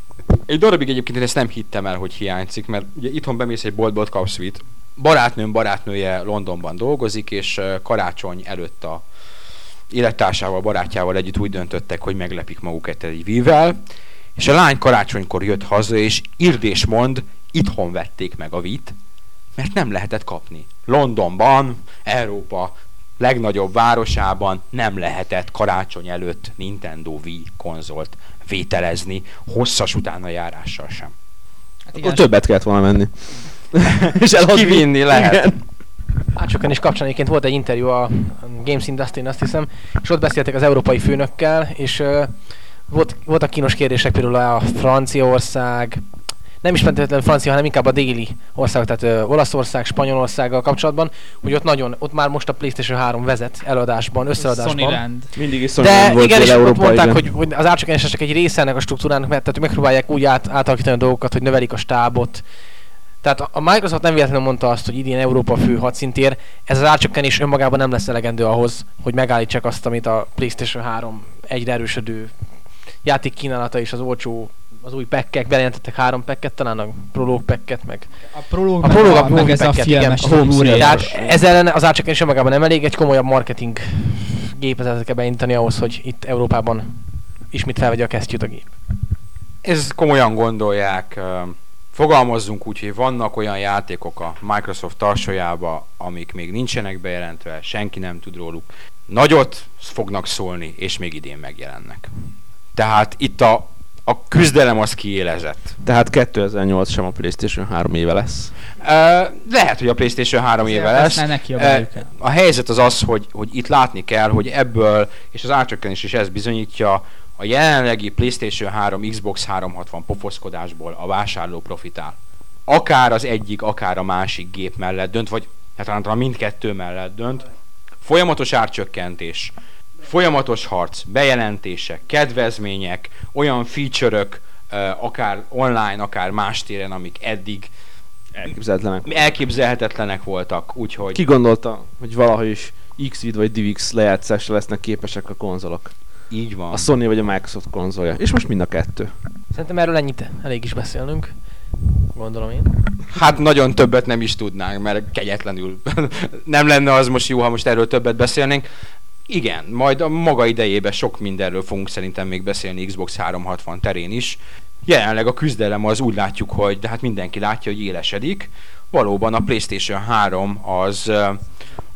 Egy darabig egyébként én ezt nem hittem el, hogy hiányzik, mert ugye itthon bemész egy boltba, ott kapsz Wii-t. Barátnőm barátnője Londonban dolgozik, és karácsony előtt a élettársával, barátjával együtt úgy döntöttek, hogy meglepik magukat egy Wii-vel, és a lány karácsonykor jött haza, és írd és mond, itthon vették meg a Wii-t, mert nem lehetett kapni. Londonban, Európa legnagyobb városában nem lehetett karácsony előtt Nintendo Wii konzolt vételezni, hosszas utána járással sem. Hát Akkor többet kellett volna menni. [laughs] és elhozni. Kivinni lehet. Igen. Átcsökkenés kapcsán egyébként volt egy interjú a Games Industry-n, azt hiszem, és ott beszéltek az európai főnökkel, és uh, volt, voltak kínos kérdések például a Franciaország, nem is feltétlenül Francia, hanem inkább a déli ország, tehát uh, Olaszország, Spanyolországgal kapcsolatban, hogy ott nagyon, ott már most a PlayStation 3 vezet eladásban, összeadásban. Sonyland. Mindig is De Sony-ban volt igen, és ott Európa, mondták, igen. hogy, hogy az árcsökkenés csak egy része ennek a struktúrának, mert tehát megpróbálják úgy át, átalakítani a dolgokat, hogy növelik a stábot. Tehát a- a Microsoft nem véletlenül mondta azt, hogy idén Európa fő hadszintér. Ez az árcsökkenés önmagában nem lesz elegendő ahhoz, hogy megállítsák azt, amit a PlayStation 3 egyre erősödő játék kínálata és az olcsó az új pekkek, bejelentettek három pekket, talán a Prolog pekket, meg A Prolog, A meg, Prolog a, a meg movie ez a packet, filmes igen. Tehát ez ellen az árcsökkenés önmagában nem elég, egy komolyabb marketing gépezetet kell beindítani ahhoz, hogy itt Európában ismét felvegye a kesztyűt a gép. Ez komolyan gondolják. Fogalmazzunk úgy, hogy vannak olyan játékok a Microsoft tarsolyába, amik még nincsenek bejelentve, senki nem tud róluk. Nagyot fognak szólni, és még idén megjelennek. Tehát itt a, a küzdelem az kiélezett. Tehát 2008 sem a Playstation 3 éve lesz. Ö, lehet, hogy a PlayStation 3 éve Azért lesz. aztán neki a belüket. A helyzet az az, hogy, hogy itt látni kell, hogy ebből, és az árcsökkenés is ezt bizonyítja, a jelenlegi PlayStation 3, Xbox 360 pofoszkodásból a vásárló profitál. Akár az egyik, akár a másik gép mellett dönt, vagy hát talán mindkettő mellett dönt. Folyamatos árcsökkentés, folyamatos harc, bejelentések, kedvezmények, olyan feature-ök, akár online, akár más téren, amik eddig Elképzelhetlenek. elképzelhetetlenek voltak, úgyhogy... Ki gondolta, hogy valaha is Xvid vagy DivX lejátszásra lesznek képesek a konzolok? Így van. A Sony vagy a Microsoft konzolja. És most mind a kettő. Szerintem erről ennyit elég is beszélnünk. Gondolom én. Hát nagyon többet nem is tudnánk, mert kegyetlenül [laughs] nem lenne az most jó, ha most erről többet beszélnénk. Igen, majd a maga idejében sok mindenről fogunk szerintem még beszélni Xbox 360 terén is. jelenleg a küzdelem az úgy látjuk, hogy de hát mindenki látja, hogy élesedik. Valóban a PlayStation 3 az,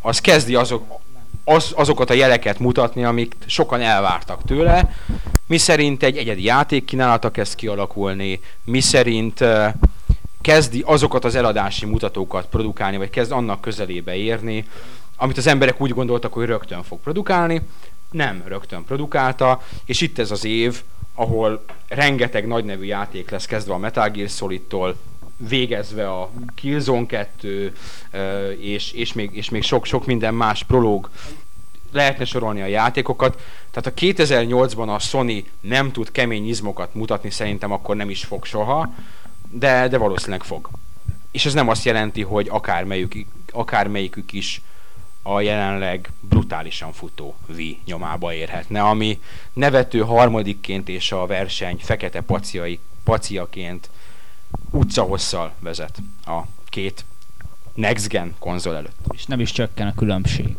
az kezdi azok, az, azokat a jeleket mutatni, amik sokan elvártak tőle, mi szerint egy egyedi játékkínálata kezd kialakulni, mi szerint kezdi azokat az eladási mutatókat produkálni, vagy kezd annak közelébe érni, amit az emberek úgy gondoltak, hogy rögtön fog produkálni, nem rögtön produkálta, és itt ez az év, ahol rengeteg nagy nevű játék lesz kezdve a Metal Gear Solid-tól, végezve a Killzone 2, ö, és, és, még, és még sok-sok minden más prológ lehetne sorolni a játékokat. Tehát a 2008-ban a Sony nem tud kemény izmokat mutatni, szerintem akkor nem is fog soha, de, de valószínűleg fog. És ez nem azt jelenti, hogy akármelyik, akármelyikük is a jelenleg brutálisan futó Wii nyomába érhetne, ami nevető harmadikként és a verseny fekete paciai, paciaként utcahosszal vezet a két Next Gen konzol előtt. És nem is csökken a különbség.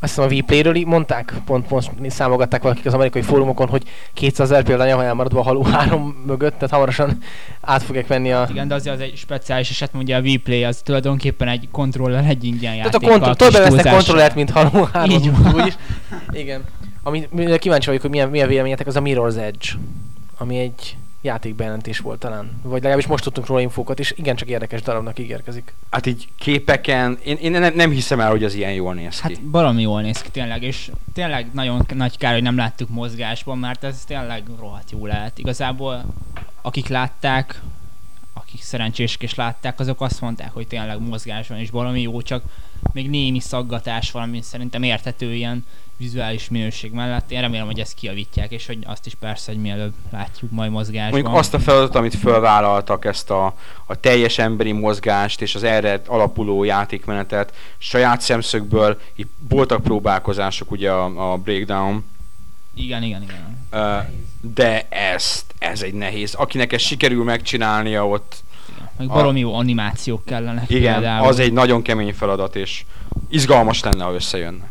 Azt hiszem a Vplay-ről mondták, pont most számogatták valakik az amerikai fórumokon, hogy 200 ezer példánya van elmaradva a Halo 3 mögött, tehát hamarosan át fogják venni a... Igen, de azért az egy speciális eset, ugye a Vplay az tulajdonképpen egy kontroller egy ingyen Tehát a kontroll, többen vesznek kontrollert, mint Halo 3 Így van. úgyis. Igen. Ami, mire kíváncsi vagyok, hogy milyen, milyen véleményetek, az a Mirror's Edge, ami egy játékbejelentés volt talán. Vagy legalábbis most tudtunk róla infókat, és igencsak érdekes darabnak ígérkezik. Hát így képeken, én, én nem, nem hiszem el, hogy az ilyen jól néz ki. Hát baromi jól néz ki tényleg, és tényleg nagyon nagy kár, hogy nem láttuk mozgásban, mert ez tényleg rohadt jó lehet. Igazából akik látták, akik szerencsések és látták, azok azt mondták, hogy tényleg mozgásban is baromi jó, csak még némi szaggatás van, ami szerintem érthető ilyen vizuális minőség mellett. Én remélem, hogy ezt kiavítják, és hogy azt is persze, hogy mielőbb látjuk majd mozgásban. Mondjuk azt a feladatot, amit fölvállaltak, ezt a, a teljes emberi mozgást és az erre alapuló játékmenetet saját szemszögből, itt voltak próbálkozások, ugye a, a Breakdown, Igen, igen, igen. ö, de ezt, ez egy nehéz. Akinek ezt sikerül megcsinálnia ott. Meg A- baromi jó animációk kellenek. igen, például. az egy nagyon kemény feladat, és izgalmas lenne, ha összejönne.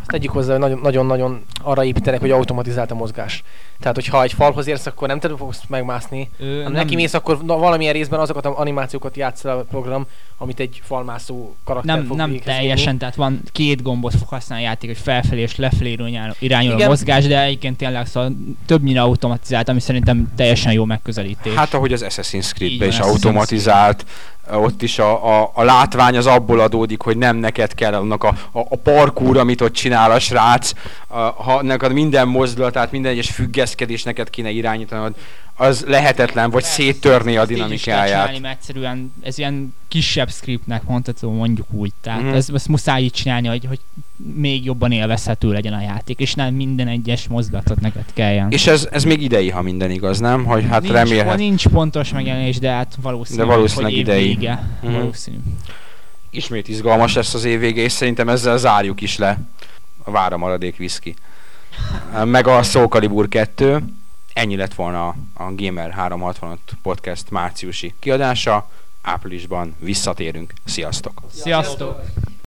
Azt tegyük hozzá, nagyon-nagyon arra építenek, hogy automatizált a mozgás. Tehát, hogyha egy falhoz érsz, akkor nem te fogsz megmászni, Ö, hanem neki mész, akkor na, valamilyen részben azokat az animációkat játsz el a program, amit egy falmászó karakter nem, fog nem teljesen, vinni. tehát van két gombot fog használni a játék, hogy felfelé és lefelé irányul, irányul a Igen. mozgás, de egyébként tényleg szóval többnyire automatizált, ami szerintem teljesen jó megközelítés. Hát ahogy az Assassin's Creed-ben van, is automatizált, ott is a, a, a látvány az abból adódik, hogy nem neked kell annak a, a, a parkour, amit ott csinál a srác, a, ha neked minden mozdulatát, minden egyes függeszkedés neked kéne irányítanod, az lehetetlen, vagy széttörni a Ezt így dinamikáját. mert egyszerűen ez ilyen kisebb scriptnek mondható, mondjuk úgy. Tehát Mhm. mm-hmm. ez, ezt muszáj így csinálni, hogy, hogy még jobban élvezhető legyen a játék, és nem minden egyes mozdulatot neked kelljen. És ez, ez még idei, ha minden igaz, nem? Hogy hát nincs, remélhet. nincs pontos megjelenés, de hát valószínű, De valószínűleg hogy idei. Vége. Mhm. Valószínű. Ismét izgalmas lesz az év vége, és szerintem ezzel zárjuk is le a vára maradék viszki. Meg a Soul Calibur 2. Ennyi lett volna a, Gamer 365 podcast márciusi kiadása. Áprilisban visszatérünk. Sziasztok! Sziasztok!